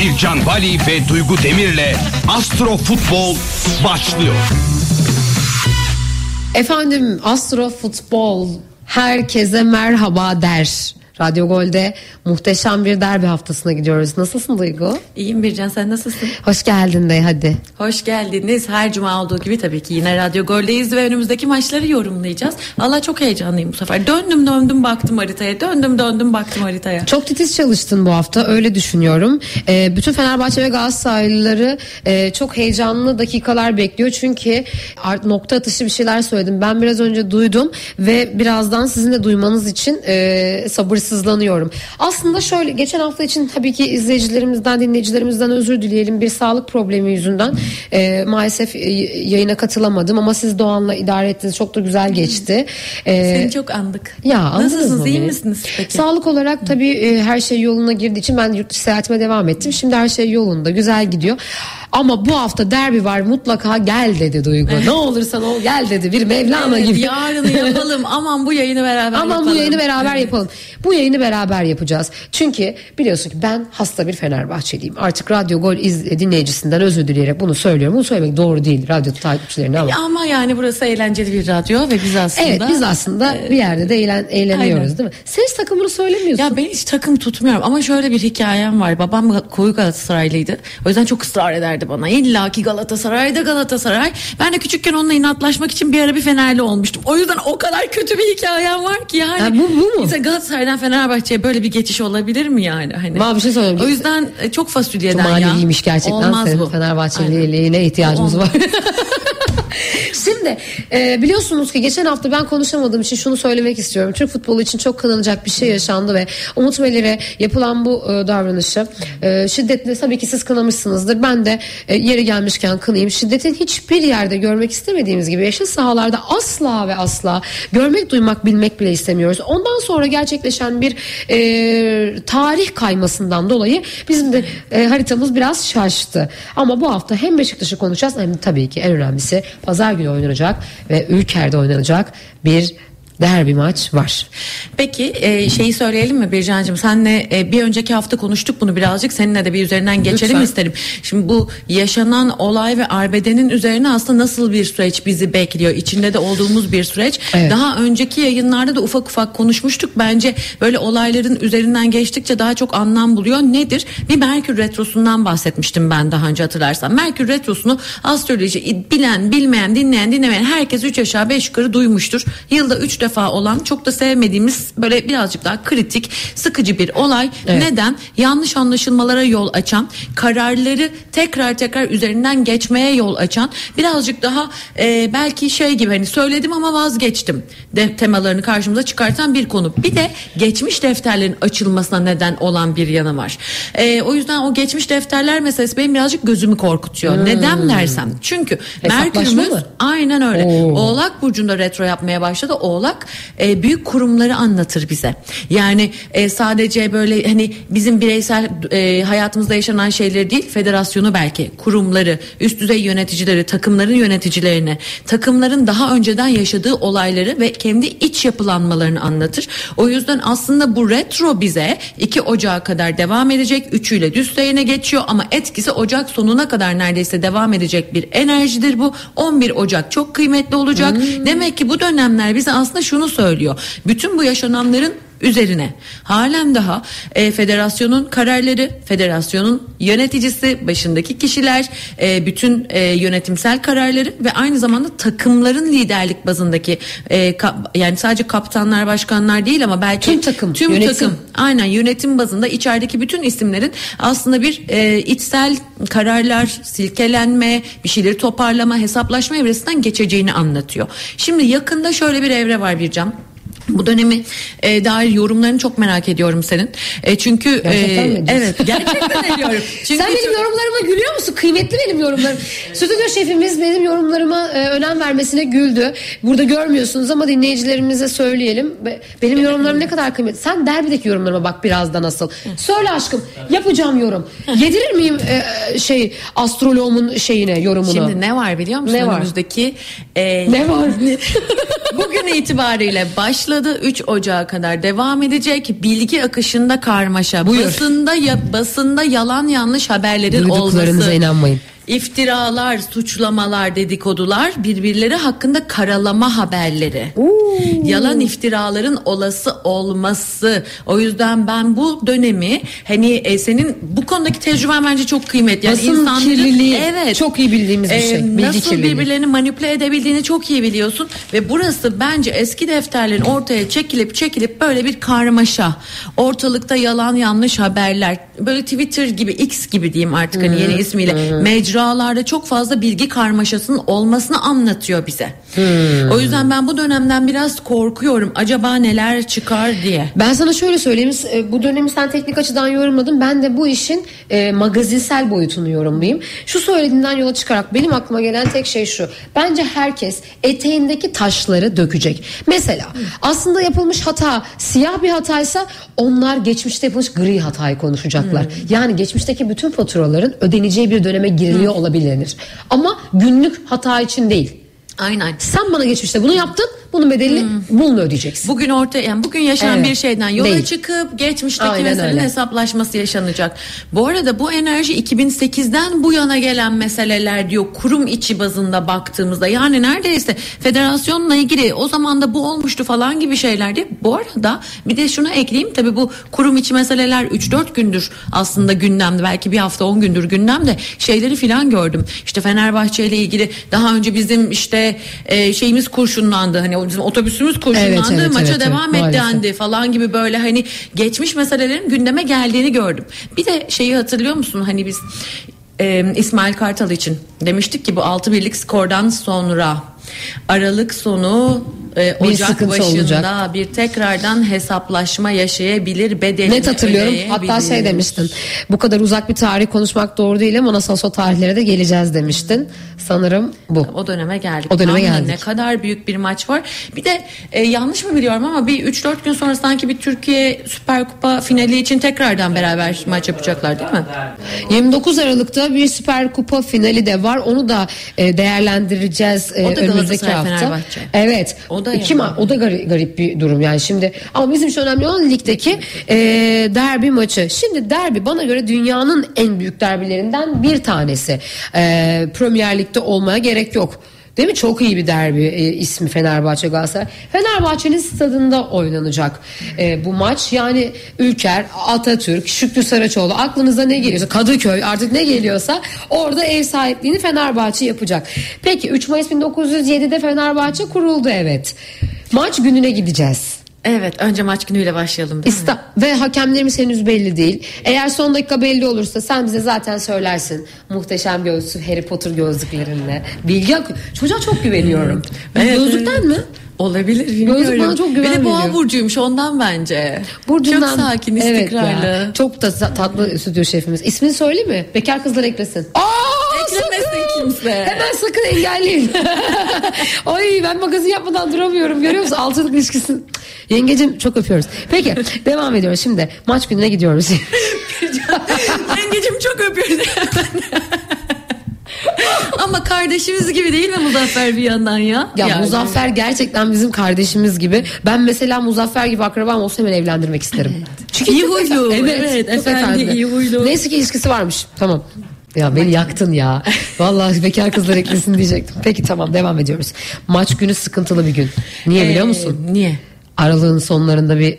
Bircan Bali ve Duygu Demir'le Astro Futbol başlıyor. Efendim Astro Futbol herkese merhaba der. Radyo Gol'de muhteşem bir derbi haftasına gidiyoruz. Nasılsın Duygu? İyiyim Bircan sen nasılsın? Hoş geldin de hadi. Hoş geldiniz. Her cuma olduğu gibi tabii ki yine Radyo Gol'deyiz ve önümüzdeki maçları yorumlayacağız. Valla çok heyecanlıyım bu sefer. Döndüm döndüm baktım haritaya. Döndüm döndüm baktım haritaya. Çok titiz çalıştın bu hafta öyle düşünüyorum. Ee, bütün Fenerbahçe ve Galatasaraylıları e, çok heyecanlı dakikalar bekliyor. Çünkü art nokta atışı bir şeyler söyledim. Ben biraz önce duydum ve birazdan sizin de duymanız için e, sabırsızlanıyorum. Aslında şöyle geçen hafta için tabii ki izleyicilerimizden dinleyicilerimizden özür dileyelim. Bir sağlık problemi yüzünden e, maalesef e, yayına katılamadım ama siz Doğan'la idare ettiniz. Çok da güzel geçti. E, Seni çok andık. ya Nasılsınız iyi misiniz peki? Sağlık olarak tabii e, her şey yoluna girdiği için ben yurt dışı seyahatime devam ettim. Şimdi her şey yolunda güzel gidiyor. Ama bu hafta derbi var mutlaka gel dedi Duygu. ne olursan ol gel dedi bir Mevlana Evet, gibi. yarını yapalım. Aman bu yayını beraber Aman yapalım. bu yayını beraber Evet. yapalım. Bu yayını beraber yapacağız. Çünkü biliyorsun ki ben hasta bir Fenerbahçeliyim. Artık Radyo Gol iz, dinleyicisinden özür dileyerek bunu söylüyorum. Bunu söylemek doğru değil radyo takipçilerine ama. Ama yani burası eğlenceli bir radyo ve biz aslında... Evet biz aslında bir yerde de eğlen, eğleniyoruz Aynen. değil mi? Hiç takımını söylemiyorsun. Ya ben hiç takım tutmuyorum ama şöyle bir hikayem var. Babam koyu Galatasaraylıydı. O yüzden çok ısrar ederdi bana. İlla ki Galatasaray'da Galatasaray. Ben de küçükken onunla inatlaşmak için bir ara bir Fenerli olmuştum. O yüzden o kadar kötü bir hikayem var ki yani. Ha, bu- bu mu? Mesela Galatasaray'dan Fenerbahçe'ye böyle bir geçiş olabilir mi yani? Hani. Ama bir şey söyleyeyim. O yüzden e, çok fasulyeden ya. Maneviymiş gerçekten Olmaz senin bu. Fenerbahçeliliğine ihtiyacımız Olmaz. var. Şimdi e, biliyorsunuz ki geçen hafta ben konuşamadığım için şunu söylemek istiyorum. Türk futbolu için çok kınanacak bir şey yaşandı ve Umut Melir'e yapılan bu e, davranışı e, şiddetle tabii ki siz kınamışsınızdır. Ben de e, yeri gelmişken kınayayım. Şiddetin hiçbir yerde görmek istemediğimiz gibi yeşil sahalarda asla ve asla görmek, duymak, bilmek bile istemiyoruz. Ondan sonra gerçekleşen bir e, tarih kaymasından dolayı bizim de e, haritamız biraz şaştı. Ama bu hafta hem Beşiktaş'ı konuşacağız hem tabii ki en önemlisi pazar günü oynanacak ve Ülker'de oynanacak bir derbi maç var. Peki e, şeyi söyleyelim mi Bircan'cığım? Senle e, bir önceki hafta konuştuk bunu birazcık. Seninle de bir üzerinden geçelim Lütfen. isterim. Şimdi bu yaşanan olay ve arbedenin üzerine aslında nasıl bir süreç bizi bekliyor? İçinde de olduğumuz bir süreç. Evet. Daha önceki yayınlarda da ufak ufak konuşmuştuk. Bence böyle olayların üzerinden geçtikçe daha çok anlam buluyor. Nedir? Bir Merkür Retrosu'ndan bahsetmiştim ben daha önce hatırlarsan. Merkür Retrosu'nu astroloji bilen, bilmeyen, dinleyen, dinlemeyen herkes 3 aşağı 5 yukarı duymuştur. Yılda 3 defa olan çok da sevmediğimiz böyle birazcık daha kritik, sıkıcı bir olay. Evet. Neden? Yanlış anlaşılmalara yol açan, kararları tekrar tekrar üzerinden geçmeye yol açan, birazcık daha e, belki şey gibi hani söyledim ama vazgeçtim de, temalarını karşımıza çıkartan bir konu. Bir de geçmiş defterlerin açılmasına neden olan bir yanı var. E, o yüzden o geçmiş defterler meselesi benim birazcık gözümü korkutuyor. Neden dersem? Çünkü Hmm. Merkür'ümüz aynen öyle. Oo. Oğlak burcunda retro yapmaya başladı. Oğlak e, büyük kurumları anlatır bize. Yani e, sadece böyle hani bizim bireysel e, hayatımızda yaşanan şeyleri değil, federasyonu belki, kurumları, üst düzey yöneticileri, takımların yöneticilerini, takımların daha önceden yaşadığı olayları ve kendi iç yapılanmalarını anlatır. O yüzden aslında bu retro bize 2 Ocağı kadar devam edecek. Üçüyle düz seyirine geçiyor ama etkisi Ocak sonuna kadar neredeyse devam edecek bir enerjidir bu. 11 Ocak çok kıymetli olacak. Demek ki bu dönemler bize aslında şunu söylüyor. Bütün bu yaşananların üzerine halen daha e, federasyonun kararları, federasyonun yöneticisi, başındaki kişiler, e, bütün e, yönetimsel kararları ve aynı zamanda takımların liderlik bazındaki e, ka- yani sadece kaptanlar, başkanlar değil ama belki Tüm takım, tüm yönetim. takım Aynen yönetim bazında içerideki bütün isimlerin aslında bir e, içsel kararlar, silkelenme, bir şeyleri toparlama, hesaplaşma evresinden geçeceğini anlatıyor. Şimdi yakında şöyle bir evre var Bircan. Bu dönemi e, dair yorumlarını çok merak ediyorum senin. E, çünkü Gerçekten mi e, evet gerçekten ediyorum. Çünkü Sen benim yorumlarıma gülüyor musun? Kıymetli benim yorumlarım. Stüdyo şefimiz benim yorumlarıma e, önem vermesine güldü. Burada görmüyorsunuz ama dinleyicilerimize söyleyelim. Be- Benim yorumlarım ne kadar kıymetli. Sen derbideki yorumlarıma bak birazdan nasıl. Söyle aşkım. Yapacağım yorum. Yedirir miyim e, şey astroloğumun şeyine yorumunu? Şimdi ne var biliyor musun? Ne var? Önümüzdeki e, Ne var? Bugün itibariyle başladı 3 Ocağı kadar devam edecek bilgi akışında karmaşa. Buyur. Basında ya, basında yalan yanlış haberlerin olması. inanmayın. İftiralar, suçlamalar, dedikodular, birbirleri hakkında karalama haberleri. Yalan iftiraların olası olması. O yüzden ben bu dönemi hani e, senin bu konudaki tecrüben bence çok kıymetli. Yani Basın insanların- kirliliği evet, çok iyi bildiğimiz bir e, şey. Bilgi nasıl kirliliği. birbirlerini manipüle edebildiğini çok iyi biliyorsun ve burası bence eski defterlerin ortaya çekilip çekilip böyle bir karmaşa. Ortalıkta yalan yanlış haberler. Böyle Twitter gibi X gibi diyeyim artık hani yeni ismiyle mecralarda çok fazla bilgi karmaşasının olmasını anlatıyor bize. O yüzden ben bu dönemden biraz korkuyorum. Acaba neler çıkar diye. Ben sana şöyle söyleyeyim. e, Bu dönemi sen teknik açıdan yorumladın. Ben de bu işin e, magazinsel boyutunu yorumlayayım. Şu söylediğinden yola çıkarak benim aklıma gelen tek şey şu. Bence herkes eteğindeki taşları dökecek. Mesela aslında yapılmış hata siyah bir hataysa onlar geçmişte yapılmış gri hatayı konuşacaklar. Yani geçmişteki bütün faturaların ödeneceği bir döneme giriliyor olabilir. Ama günlük hata için değil. Aynen. Sen bana geçmişte bunu yaptın. Bunun bedelini bununla ödeyeceksin. Bugün ortaya yani bugün yaşanan Evet. bir şeyden yola Değil. çıkıp geçmişteki Aynen meselenin öyle. hesaplaşması yaşanacak. Bu arada bu enerji 2008'den bu yana gelen meseleler diyor kurum içi bazında baktığımızda. Yani neredeyse federasyonla ilgili o zaman da bu olmuştu falan gibi şeyler diye. Bu arada bir de şunu ekleyeyim tabii bu kurum içi meseleler 3-4 gündür aslında gündemde belki bir hafta 10 gündür gündemde şeyleri filan gördüm. İşte Fenerbahçe ile ilgili daha önce bizim işte e, şeyimiz kurşunlandı. Hani bizim otobüsümüz kurşunlandı Evet, evet, maça evet, devam evet, et dendi falan gibi böyle. Hani geçmiş meselelerin gündeme geldiğini gördüm. Bir de şeyi hatırlıyor musun? Hani biz e, İsmail Kartal için demiştik ki bu 6 birlik skordan sonra Aralık sonu e, Bir Ocak sıkıntı başında olacak. bir tekrardan hesaplaşma yaşayabilir bedelini Net hatırlıyorum. Hatta şey demiştin. Bu kadar uzak bir tarih konuşmak doğru değil ama nasıl olsa o tarihlere de geleceğiz demiştin. Sanırım bu. O döneme geldik. O döneme Tam geldik. Ne kadar büyük bir maç var. Bir de e, yanlış mı biliyorum ama bir 3-4 gün sonra sanki bir Türkiye Süper Kupa finali için tekrardan beraber maç yapacaklar değil mi? 29 Aralık'ta bir Süper Kupa finali de var. Onu da e, değerlendireceğiz e, O da önümüzdeki hafta. Fenerbahçe. Evet. O da İki yani. ma- o da garip, garip bir durum yani şimdi. Ama bizim için önemli olan ligdeki e, derbi maçı. Şimdi derbi bana göre dünyanın en büyük derbilerinden bir tanesi. E, Premier Lig'de olmaya gerek yok. Değil mi? Çok iyi bir derbi e, ismi Fenerbahçe Galatasaray. Fenerbahçe'nin stadında oynanacak e, bu maç. Yani Ülker, Atatürk, Şükrü Saraçoğlu aklınıza ne geliyorsa Kadıköy artık ne geliyorsa orada ev sahipliğini Fenerbahçe yapacak. Peki 3 Mayıs 1907'de Fenerbahçe kuruldu evet. Maç gününe gideceğiz. Evet önce maç günüyle başlayalım değil mi? İsta ve hakemlerimiz henüz belli değil. Eğer son dakika belli olursa sen bize zaten söylersin. Muhteşem gözlü Harry Potter gözlüklerinle. Bilgi ak- Çocuğa çok güveniyorum. Evet, Gözlükten evet. mi? Olabilir bilmiyorum. Gözlük bana çok güven Bir de boğa burcuymuş ondan bence. Burcundan, Çok sakin Evet istikrarlı. ya. çok da tatlı stüdyo şefimiz. İsmini söyle mi? Bekar kızlar eklesin. Aa, Eklemesin kimse. Hemen sakın engelleyin. Ay ben magazin yapmadan duramıyorum. Görüyor musun? Altılık ilişkisi. Yengecim çok öpüyoruz. Peki devam ediyoruz şimdi. Maç gününe gidiyoruz. Yengecim çok öpüyoruz. Ama kardeşimiz gibi değil mi Muzaffer bir yandan ya? Ya Yani. Muzaffer gerçekten bizim kardeşimiz gibi. Ben mesela Muzaffer gibi akrabam olsa hemen evlendirmek isterim. Çünkü İyi huylu. efendi. Evet, çok efendi, iyi huylu. Neyse ki ilişkisi varmış. Tamam. Ya beni yaktın ya. Vallahi bekar kızlar eklesin diyecektim. Peki tamam devam ediyoruz. Maç günü sıkıntılı bir gün. Niye biliyor Ee, musun? Niye? Aralığın sonlarında bir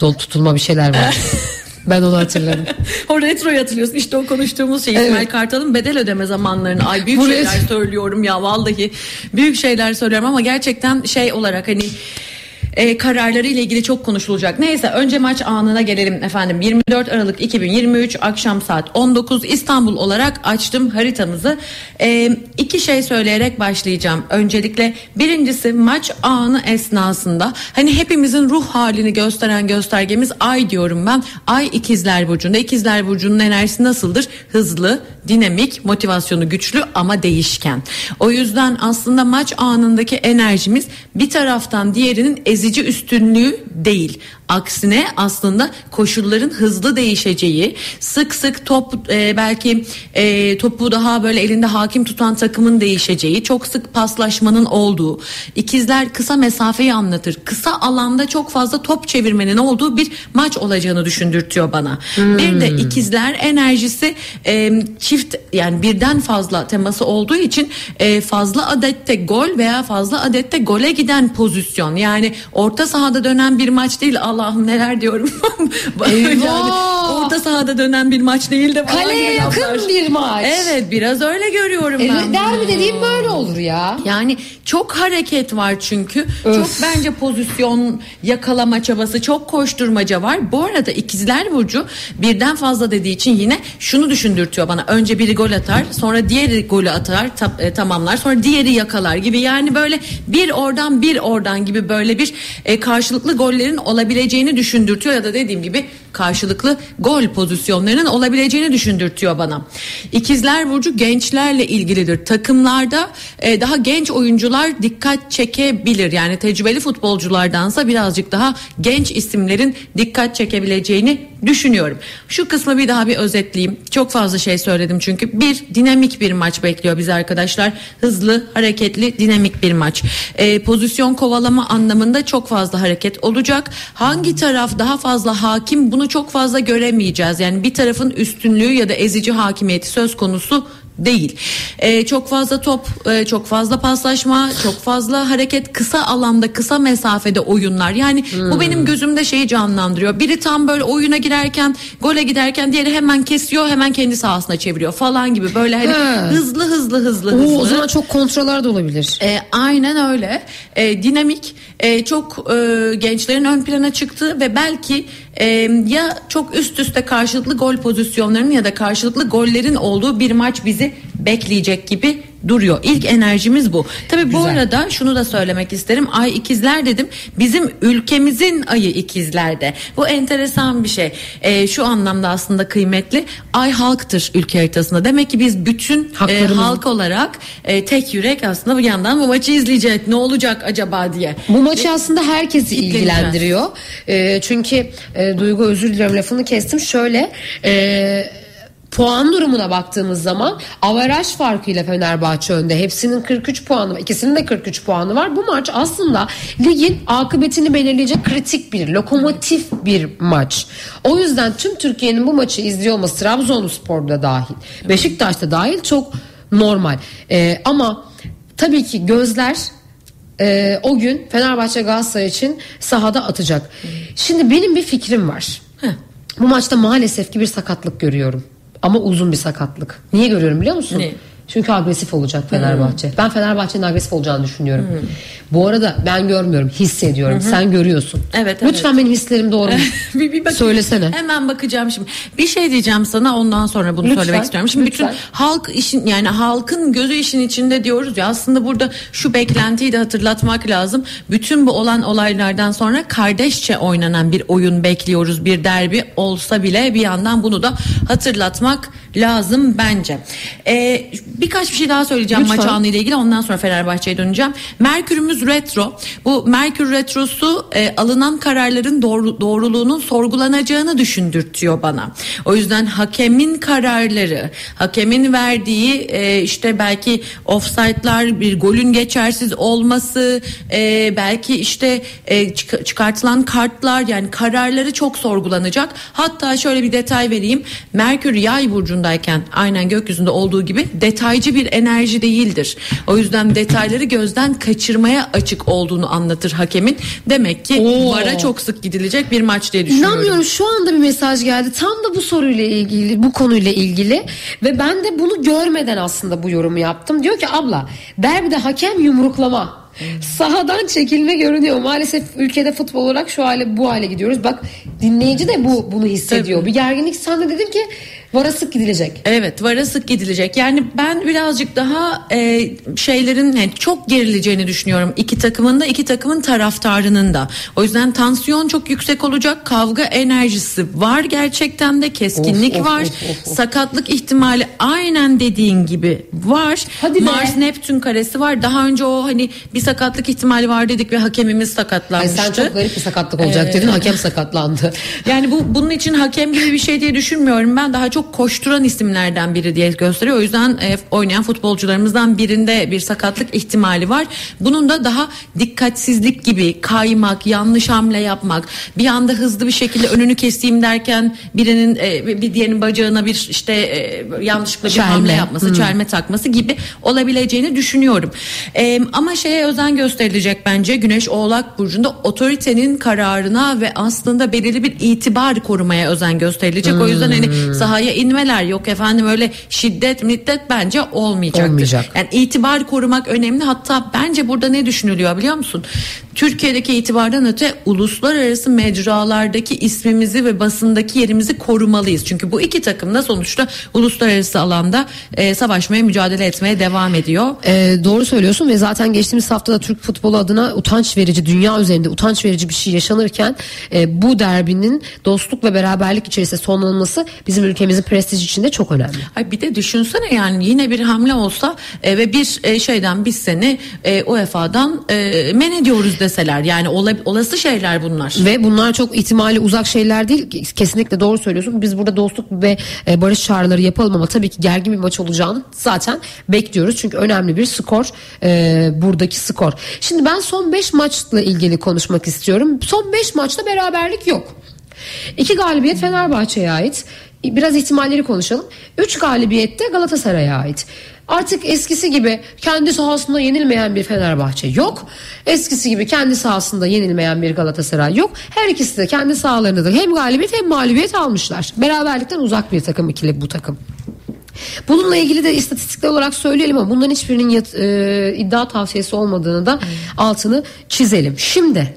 dol tutulma bir şeyler var. ben onu hatırlarım. o retroyu hatırlıyorsun işte o konuştuğumuz şey Evet. İsmail Kartal'ın bedel ödeme zamanlarını ay büyük Bu şeyler söylüyorum ya vallahi büyük şeyler söylüyorum ama gerçekten şey olarak hani e, kararları ile ilgili çok konuşulacak. Neyse önce maç anına gelelim efendim. 24 Aralık 2023 akşam saat 19 İstanbul olarak açtım haritamızı. E, iki şey söyleyerek başlayacağım. Öncelikle birincisi maç anı esnasında hani hepimizin ruh halini gösteren göstergemiz ay diyorum ben. Ay ikizler burcunda. İkizler burcunun enerjisi nasıldır? Hızlı, dinamik, motivasyonu güçlü ama değişken. O yüzden aslında maç anındaki enerjimiz bir taraftan diğerinin ezici üstünlüğü değil. Aksine aslında koşulların hızlı değişeceği, sık sık top e, belki e, topu daha böyle elinde hakim tutan takımın değişeceği, çok sık paslaşmanın olduğu. İkizler kısa mesafeyi anlatır. Kısa alanda çok fazla top çevirmenin olduğu bir maç olacağını düşündürtüyor bana. Hmm. Bir de ikizler enerjisi e, çift yani birden fazla teması olduğu için e, fazla adette gol veya fazla adette gole giden pozisyon. Yani orta sahada dönen bir maç değil. Allah'ım neler diyorum. yani orta sahada dönen bir maç değil de kaleye yakın laflar. bir maç. Evet biraz öyle görüyorum e, ben. Derbi dediğim böyle olur ya. Yani çok hareket var çünkü. Öf. Çok bence pozisyon yakalama çabası, çok koşturmaca var. Bu arada ikizler burcu birden fazla dediği için yine şunu düşündürtüyor bana. Önce biri gol atar, sonra diğeri golü atar, ta, e, tamamlar, sonra diğeri yakalar gibi. Yani böyle bir oradan bir oradan gibi böyle bir e, karşılıklı gollerin olabileceğini düşündürtüyor ya da dediğim gibi karşılıklı gol pozisyonlarının olabileceğini düşündürtüyor bana. İkizler burcu gençlerle ilgilidir. Takımlarda e, daha genç oyuncular dikkat çekebilir. Yani tecrübeli futbolculardansa birazcık daha genç isimlerin dikkat çekebileceğini düşünüyorum. Şu kısmı bir daha bir özetleyeyim. Çok fazla şey söyledim çünkü. Bir dinamik bir maç bekliyor bizi arkadaşlar. Hızlı, hareketli, dinamik bir maç. E, pozisyon kovalama anlamında çok fazla hareket olacak. Hangi taraf daha fazla hakim bunu çok fazla göremeyeceğiz. Yani bir tarafın üstünlüğü ya da ezici hakimiyeti söz konusu değil. Ee, çok fazla top, e, çok fazla paslaşma, çok fazla hareket, kısa alanda, kısa mesafede oyunlar. Yani hmm. bu benim gözümde şeyi canlandırıyor. Biri tam böyle oyuna girerken, gole giderken diğeri hemen kesiyor, hemen kendi sahasına çeviriyor falan gibi. Böyle hani ha. hızlı hızlı hızlı hızlı. Oo, o zaman çok kontroller de olabilir. Ee, aynen öyle. Ee, dinamik, e, çok e, gençlerin ön plana çıktığı ve belki e, ya çok üst üste karşılıklı gol pozisyonlarının ya da karşılıklı gollerin olduğu bir maç bizi bekleyecek gibi duruyor. İlk enerjimiz bu. Tabii bu arada şunu da söylemek isterim. Ay ikizler dedim. Bizim ülkemizin ayı ikizlerde. Bu enteresan bir şey. E, şu anlamda aslında kıymetli. Ay halktır ülke haritasında. Demek ki biz bütün e, halk olarak e, tek yürek aslında bir yandan bu maçı izleyecek. Ne olacak acaba diye. Bu maçı e, aslında herkesi ilgilendiriyor. E, çünkü e, Duygu özür dilerim lafını kestim. Şöyle e, puan durumuna baktığımız zaman avaraj farkıyla Fenerbahçe önde. Hepsinin 43 puanı var. İkisinin de 43 puanı var. Bu maç aslında ligin akıbetini belirleyecek kritik bir, lokomotif bir maç. O yüzden tüm Türkiye'nin bu maçı izliyor olması Trabzonspor'da dahil, Beşiktaş'ta dahil çok normal. Ee, ama tabii ki gözler e, o gün Fenerbahçe Galatasaray için sahada atacak. Şimdi benim bir fikrim var. Heh. Bu maçta maalesef ki bir sakatlık görüyorum. Ama uzun bir sakatlık. Niye görüyorum biliyor musun? Ne? Çünkü agresif olacak Fenerbahçe. Hmm. Ben Fenerbahçe'nin agresif olacağını düşünüyorum. Hmm. Bu arada ben görmüyorum, hissediyorum. Hmm. Sen görüyorsun. Evet, evet. Lütfen benim hislerim doğru mu? bir, bir Söylesene. Hemen bakacağım şimdi. Bir şey diyeceğim sana ondan sonra bunu lütfen, söylemek istiyorum. Şimdi lütfen. bütün halk işin yani halkın gözü işin içinde diyoruz ya aslında burada şu beklentiyi de hatırlatmak lazım. Bütün bu olan olaylardan sonra kardeşçe oynanan bir oyun bekliyoruz. Bir derbi olsa bile bir yandan bunu da hatırlatmak lazım bence. Ee, birkaç bir şey daha söyleyeceğim Lütfen. maç anıyla ilgili ondan sonra Fenerbahçe'ye döneceğim. Merkürümüz retro. Bu Merkür retrosu e, alınan kararların doğru, doğruluğunun sorgulanacağını düşündürtüyor bana. O yüzden hakemin kararları, hakemin verdiği e, işte belki offside'lar, bir golün geçersiz olması, e, belki işte e, çıkartılan kartlar yani kararları çok sorgulanacak. Hatta şöyle bir detay vereyim. Merkür yay burcundayken aynen gökyüzünde olduğu gibi detaycı bir enerji değildir. O yüzden detayları gözden kaçırmaya açık olduğunu anlatır hakemin. Demek ki Oo. VAR'a çok sık gidilecek bir maç diye düşünüyorum. İnanmıyorum şu anda bir mesaj geldi. Tam da bu soruyla ilgili, bu konuyla ilgili ve ben de bunu görmeden aslında bu yorumu yaptım. Diyor ki abla derbide hakem yumruklama. Sahadan çekilme görünüyor. Maalesef ülkede futbol olarak şu hale bu hale gidiyoruz. Bak dinleyici de bu bunu hissediyor. Tabii. Bir gerginlik sen de dedin ki Vara sık gidilecek. Evet vara sık gidilecek. Yani ben birazcık daha e, şeylerin yani çok gerileceğini düşünüyorum. İki takımın da iki takımın taraftarının da. O yüzden tansiyon çok yüksek olacak. Kavga enerjisi var gerçekten de keskinlik of, var. Of, of, of. Sakatlık ihtimali aynen dediğin gibi var. Hadi Mars Neptün karesi var. Daha önce o hani bir sakatlık ihtimali var dedik ve hakemimiz Ay sakatlanmıştı. sen çok garip bir sakatlık olacak dedin hakem sakatlandı. Yani bu bunun için hakem gibi bir şey diye düşünmüyorum. Ben daha çok koşturan isimlerden biri diye gösteriyor. O yüzden e, oynayan futbolcularımızdan birinde bir sakatlık ihtimali var. Bunun da daha dikkatsizlik gibi kaymak, yanlış hamle yapmak, bir anda hızlı bir şekilde önünü keseyim derken birinin e, bir diğerinin bacağına bir işte e, yanlışlıkla bir Çelme. hamle yapması, çelme takması gibi olabileceğini düşünüyorum. E, ama şeye özen gösterilecek bence Güneş Oğlak burcunda otoritenin kararına ve aslında belirli bir itibar korumaya özen gösterilecek. O yüzden hani sahaya inmeler yok efendim öyle şiddet middet bence olmayacaktır. Olmayacak. Yani itibar korumak önemli. Hatta bence burada ne düşünülüyor biliyor musun? Türkiye'deki itibardan öte uluslararası mecralardaki ismimizi ve basındaki yerimizi korumalıyız. Çünkü bu iki takım da sonuçta uluslararası alanda e, savaşmaya, mücadele etmeye devam ediyor. Ee, doğru söylüyorsun ve zaten geçtiğimiz haftada Türk futbolu adına utanç verici dünya üzerinde utanç verici bir şey yaşanırken e, bu derbinin dostluk ve beraberlik içerisinde sonlanması bizim ülkemizin prestiji için de çok önemli. Ay bir de düşünsene yani yine bir hamle olsa e, ve bir e, şeyden biz seni e, UEFA'dan e, men ediyoruz deseler yani ola- olası şeyler bunlar. Ve bunlar çok ihtimali uzak şeyler değil. Kesinlikle doğru söylüyorsun. Biz burada dostluk ve e, barış çağrıları yapalım ama tabii ki gergin bir maç olacağını zaten bekliyoruz. Çünkü önemli bir skor e, buradaki skor. Şimdi ben son 5 maçla ilgili konuşmak istiyorum. Son 5 maçta beraberlik yok. İki galibiyet Fenerbahçe'ye ait. Biraz ihtimalleri konuşalım. Üç galibiyet de Galatasaray'a ait. Artık eskisi gibi kendi sahasında yenilmeyen bir Fenerbahçe yok. Eskisi gibi kendi sahasında yenilmeyen bir Galatasaray yok. Her ikisi de kendi sahalarında da hem galibiyet hem mağlubiyet almışlar. Beraberlikten uzak bir takım ikili bu takım. Bununla ilgili de istatistikler olarak söyleyelim ama bunların hiçbirinin yat- e, iddia tavsiyesi olmadığını da altını çizelim. Şimdi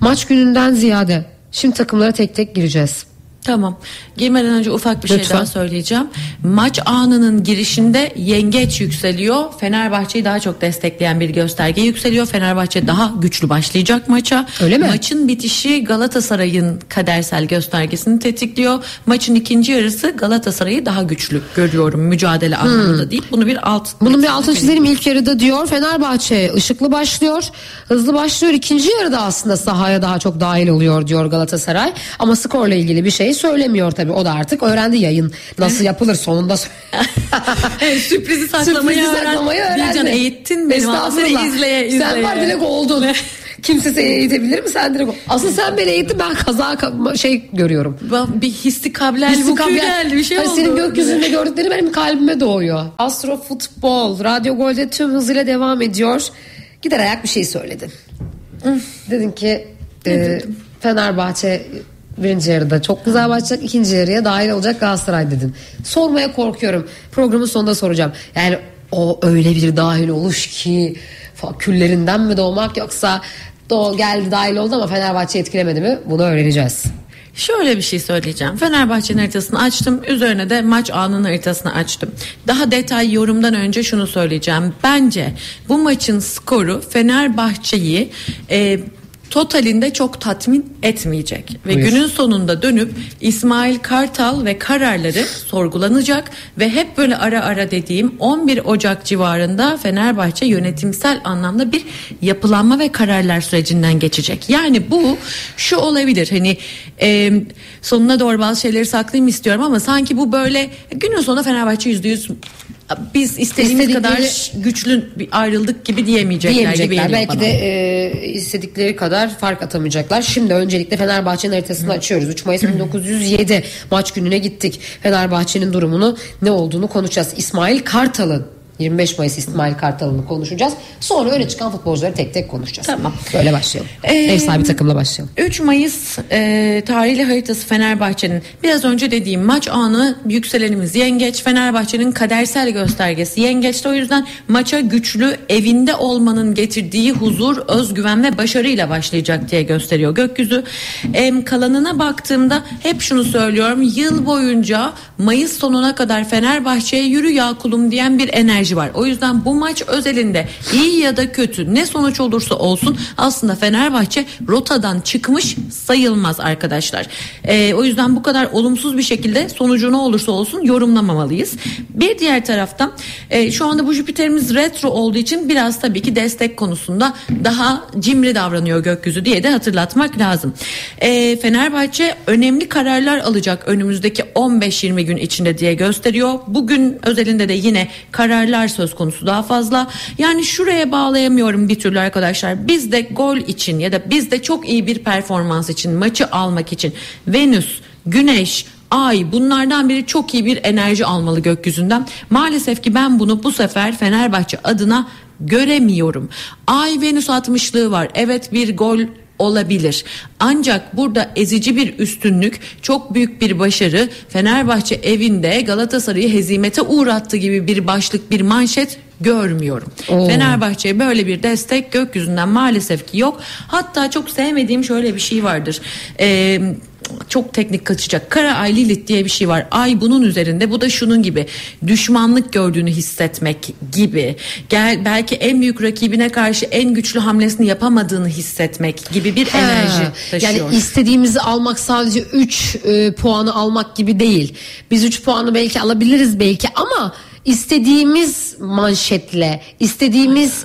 maç gününden ziyade şimdi takımlara tek tek gireceğiz. Tamam. Girmeden önce ufak bir şey Lütfen. daha söyleyeceğim. Maç anının girişinde yengeç yükseliyor. Fenerbahçe'yi daha çok destekleyen bir gösterge yükseliyor. Fenerbahçe daha güçlü başlayacak maça. Öyle mi? Maçın bitişi Galatasaray'ın kadersel göstergesini tetikliyor. Maçın ikinci yarısı Galatasaray'ı daha güçlü görüyorum mücadele anlamında değil. Bunu bir alt Hmm. Bunun bir altını çizelim ilk yarıda diyor Fenerbahçe ışıklı başlıyor hızlı başlıyor ikinci yarıda aslında sahaya daha çok dahil oluyor diyor Galatasaray ama skorla ilgili bir şey söylemiyor tabi o da artık öğrendi yayın nasıl yapılır sonunda Evet, sürprizi saklamayı, Sürprizi saklamayı öğrendi. Bircan eğittin beni. Estağfurullah. izleye izleye. Sen var direkt oldun. Kimse seni eğitebilir mi? Sen direkt Asıl sen beni eğittin ben kaza ka- şey görüyorum. Bir hissi kablel Hissi geldi bir şey Hani oldu. Senin gökyüzünde gördükleri benim kalbime doğuyor. Astro Futbol, Radyo Gol'de tüm hızıyla devam ediyor. Gider ayak bir şey söyledin. Dedin ki e, Fenerbahçe birinci yarıda çok güzel başlayacak. ikinci yarıya dahil olacak Galatasaray dedin. Sormaya korkuyorum. Programın sonunda soracağım. Yani o öyle bir dahil oluş ki küllerinden mi doğmak yoksa doğ geldi dahil oldu ama Fenerbahçe etkilemedi mi? Bunu öğreneceğiz. Şöyle bir şey söyleyeceğim. Fenerbahçe'nin haritasını açtım. Üzerine de maç anının haritasını açtım. Daha detay yorumdan önce şunu söyleyeceğim. Bence bu maçın skoru Fenerbahçe'yi e, totalinde çok tatmin etmeyecek. Ve Buyur. günün sonunda dönüp İsmail Kartal ve kararları sorgulanacak ve hep böyle ara ara dediğim 11 Ocak civarında Fenerbahçe yönetimsel anlamda bir yapılanma ve kararlar sürecinden geçecek. Yani bu şu olabilir hani e, sonuna doğru bazı şeyleri saklayayım istiyorum ama sanki bu böyle günün sonunda Fenerbahçe yüzde yüz biz istediğimiz İstedikleri- kadar güçlü bir ayrıldık gibi diyemeyecekler, gibi diyemeyecekler. geliyor Belki bana. de e, istedikleri kadar fark atamayacaklar. Şimdi öncelikle Fenerbahçe'nin haritasını açıyoruz. 3 Mayıs 1907 maç gününe gittik. Fenerbahçe'nin durumunu ne olduğunu konuşacağız. İsmail Kartal'ın 25 Mayıs İsmail Kartal'ını konuşacağız. Sonra öne çıkan futbolcuları tek tek konuşacağız. Tamam. Böyle başlayalım. Ee, Ev sahibi takımla başlayalım. 3 Mayıs e, tarihli haritası Fenerbahçe'nin biraz önce dediğim maç anı yükselenimiz Yengeç Fenerbahçe'nin kadersel göstergesi Yengeç'te o yüzden maça güçlü evinde olmanın getirdiği huzur, özgüven ve başarıyla başlayacak diye gösteriyor gökyüzü. Em, kalanına baktığımda hep şunu söylüyorum yıl boyunca Mayıs sonuna kadar Fenerbahçe'ye yürü ya kulum diyen bir enerji enerji var. O yüzden bu maç özelinde iyi ya da kötü ne sonuç olursa olsun aslında Fenerbahçe rotadan çıkmış sayılmaz arkadaşlar. Ee, o yüzden bu kadar olumsuz bir şekilde sonucu ne olursa olsun yorumlamamalıyız. Bir diğer taraftan e, şu anda bu Jüpiter'imiz retro olduğu için biraz tabii ki destek konusunda daha cimri davranıyor gökyüzü diye de hatırlatmak lazım. E, Fenerbahçe önemli kararlar alacak önümüzdeki 15-20 gün içinde diye gösteriyor. Bugün özelinde de yine kararlar söz konusu daha fazla. Yani şuraya bağlayamıyorum bir türlü arkadaşlar. Biz de gol için ya da biz de çok iyi bir performans için maçı almak için Venüs, Güneş, Ay bunlardan biri çok iyi bir enerji almalı gökyüzünden. Maalesef ki ben bunu bu sefer Fenerbahçe adına göremiyorum. Ay Venüs 60'lığı var. Evet bir gol olabilir. Ancak burada ezici bir üstünlük, çok büyük bir başarı Fenerbahçe evinde Galatasaray'ı hezimete uğrattı gibi bir başlık, bir manşet görmüyorum. Oo. Fenerbahçe'ye böyle bir destek gökyüzünden maalesef ki yok. Hatta çok sevmediğim şöyle bir şey vardır. Eee çok teknik kaçacak. Kara ay Lilith diye bir şey var. Ay bunun üzerinde. Bu da şunun gibi. Düşmanlık gördüğünü hissetmek gibi. Gel belki en büyük rakibine karşı en güçlü hamlesini yapamadığını hissetmek gibi bir ha, enerji taşıyor. Yani istediğimizi almak sadece 3 e, puanı almak gibi değil. Biz 3 puanı belki alabiliriz belki ama istediğimiz manşetle, istediğimiz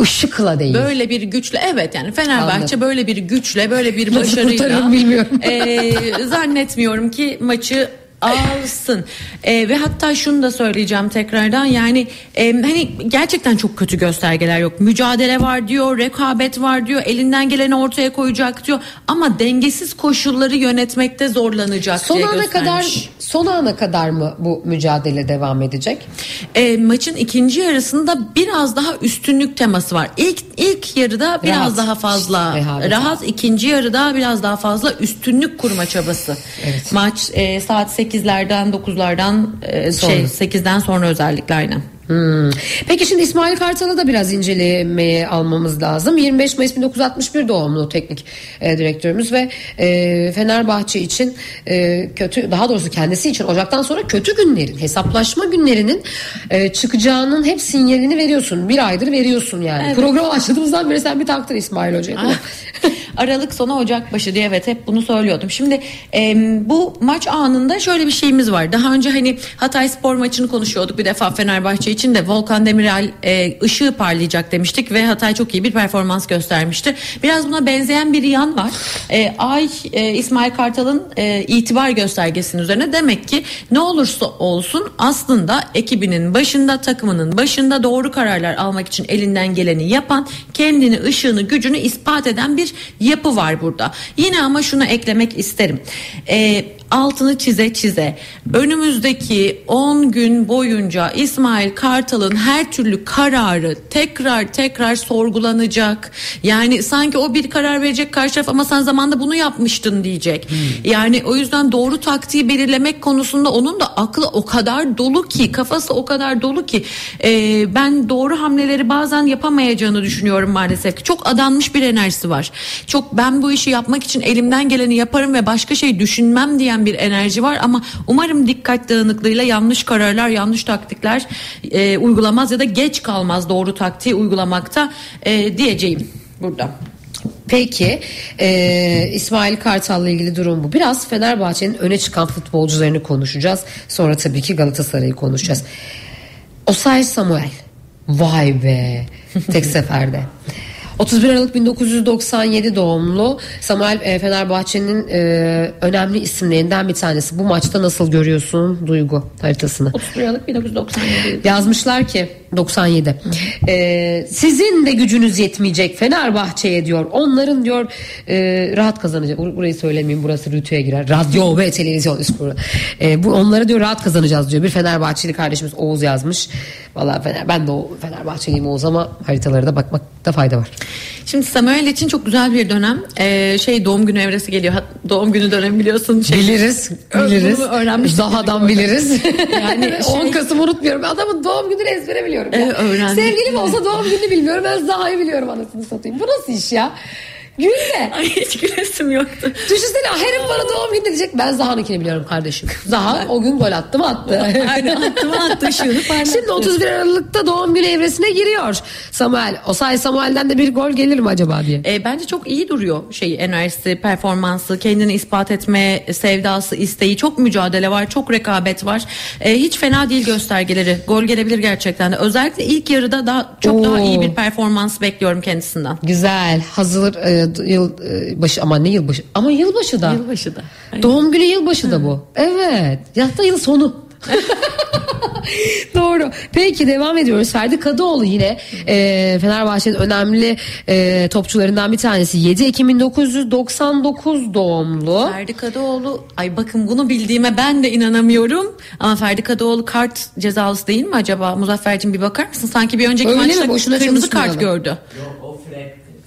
ışıkla değil. Böyle bir güçle evet yani Fenerbahçe Anladım. böyle bir güçle böyle bir başarıyla bilmiyorum. e, zannetmiyorum ki maçı alsın. E, ve hatta şunu da söyleyeceğim tekrardan yani e, hani gerçekten çok kötü göstergeler yok. Mücadele var diyor, rekabet var diyor, elinden geleni ortaya koyacak diyor ama dengesiz koşulları yönetmekte zorlanacak son diye ana kadar son ana kadar mı bu mücadele devam edecek? E, maçın ikinci yarısında biraz daha üstünlük teması var. İlk ilk yarıda biraz rahat. daha fazla işte, rahat, ikinci yarıda biraz daha fazla üstünlük kurma çabası. Evet. Maç e, saat 8 8'lerden 9'lardan e, şey 8'den sonra özellikle aynen. Hmm. Peki şimdi İsmail Kartal'ı da biraz incelemeye almamız lazım. 25 Mayıs 1961 doğumlu teknik e, direktörümüz ve e, Fenerbahçe için e, kötü daha doğrusu kendisi için Ocak'tan sonra kötü günlerin hesaplaşma günlerinin e, çıkacağının hep sinyalini veriyorsun. Bir aydır veriyorsun yani. Evet. Program başladığımızdan beri sen bir taktın İsmail Hoca'ya. Aralık sonu Ocak başı diye evet hep bunu söylüyordum. Şimdi e, bu maç anında şöyle bir şeyimiz var. Daha önce hani Hatay Spor maçını konuşuyorduk bir defa Fenerbahçe için de Volkan Demirel e, ışığı parlayacak demiştik ve Hatay çok iyi bir performans göstermişti. Biraz buna benzeyen bir yan var. E, Ay e, İsmail Kartal'ın e, itibar göstergesinin üzerine demek ki ne olursa olsun aslında ekibinin başında takımının başında doğru kararlar almak için elinden geleni yapan kendini ışığını gücünü ispat eden bir yapı var burada. Yine ama şunu eklemek isterim. E, altını çize çize önümüzdeki 10 gün boyunca İsmail Kartal'ın her türlü kararı tekrar tekrar sorgulanacak. Yani sanki o bir karar verecek karşı taraf ama sen zamanda bunu yapmıştın diyecek. Hmm. Yani o yüzden doğru taktiği belirlemek konusunda onun da aklı o kadar dolu ki kafası o kadar dolu ki e, ben doğru hamleleri bazen yapamayacağını düşünüyorum maalesef ki. Çok adanmış bir enerjisi var. Çok ben bu işi yapmak için elimden geleni yaparım ve başka şey düşünmem diyen bir enerji var ama umarım dikkat dağınıklığıyla yanlış kararlar, yanlış taktikler e, uygulamaz ya da geç kalmaz doğru taktiği uygulamakta e, diyeceğim burada. Peki e, İsmail Kartal'la ilgili durum bu. Biraz Fenerbahçe'nin öne çıkan futbolcularını konuşacağız. Sonra tabii ki Galatasaray'ı konuşacağız. Osay Samuel. Vay be. Tek seferde. 31 Aralık 1997 doğumlu Samuel e, Fenerbahçe'nin e, önemli isimlerinden bir tanesi. Bu maçta nasıl görüyorsun duygu haritasını? 31 Aralık 1997. Yazmışlar ki 97. Ee, sizin de gücünüz yetmeyecek Fenerbahçe'ye diyor. Onların diyor e, rahat kazanacak. Burayı söylemeyeyim burası rütüye girer. Radyo ve televizyon üst ee, bu onları diyor rahat kazanacağız diyor. Bir Fenerbahçeli kardeşimiz Oğuz yazmış. Fener, ben de o Fenerbahçeliyim Oğuz ama haritalara da bakmakta fayda var. Şimdi Samuel için çok güzel bir dönem. Ee, şey doğum günü evresi geliyor. Doğum günü dönemi biliyorsun. Şey, biliriz. Biliriz. Zahadan biliriz. yani 10 şey... Kasım unutmuyorum. Adamın doğum gününü ezbere biliyorum. Ee, öğrendim. Sevgilim olsa doğum gününü bilmiyorum. Ben Zaha'yı biliyorum anasını satayım. Bu nasıl iş ya? Gülme. Ay hiç gülesim yoktu. Düşünsene herif bana doğum günü diyecek. Ben Zaha'nınkini biliyorum kardeşim. Zaha o gün gol attı mı attı. Aynen attı mı attı parlattı. Şimdi 31 Aralık'ta doğum günü evresine giriyor Samuel. O say Samuel'den de bir gol gelir mi acaba diye. E, bence çok iyi duruyor şey enerjisi, performansı, kendini ispat etme sevdası, isteği. Çok mücadele var, çok rekabet var. E, hiç fena değil göstergeleri. Gol gelebilir gerçekten de. Özellikle ilk yarıda daha çok daha Oo. iyi bir performans bekliyorum kendisinden. Güzel. Hazır e, yıl e, başı ama ne yılbaşı? Ama yılbaşı da. Yılbaşı da. Doğum günü yılbaşı da bu. Evet. Ya da yıl sonu. Doğru. Peki devam ediyoruz. Ferdi Kadıoğlu yine e, Fenerbahçe'nin önemli e, topçularından bir tanesi. 7 Ekim 1999 doğumlu. Ferdi Kadıoğlu ay bakın bunu bildiğime ben de inanamıyorum ama Ferdi Kadıoğlu kart cezalısı değil mi acaba Muzaffer'cim bir bakar mısın sanki bir önceki Öyle mi? maçta Boşuna kırmızı kart gördü.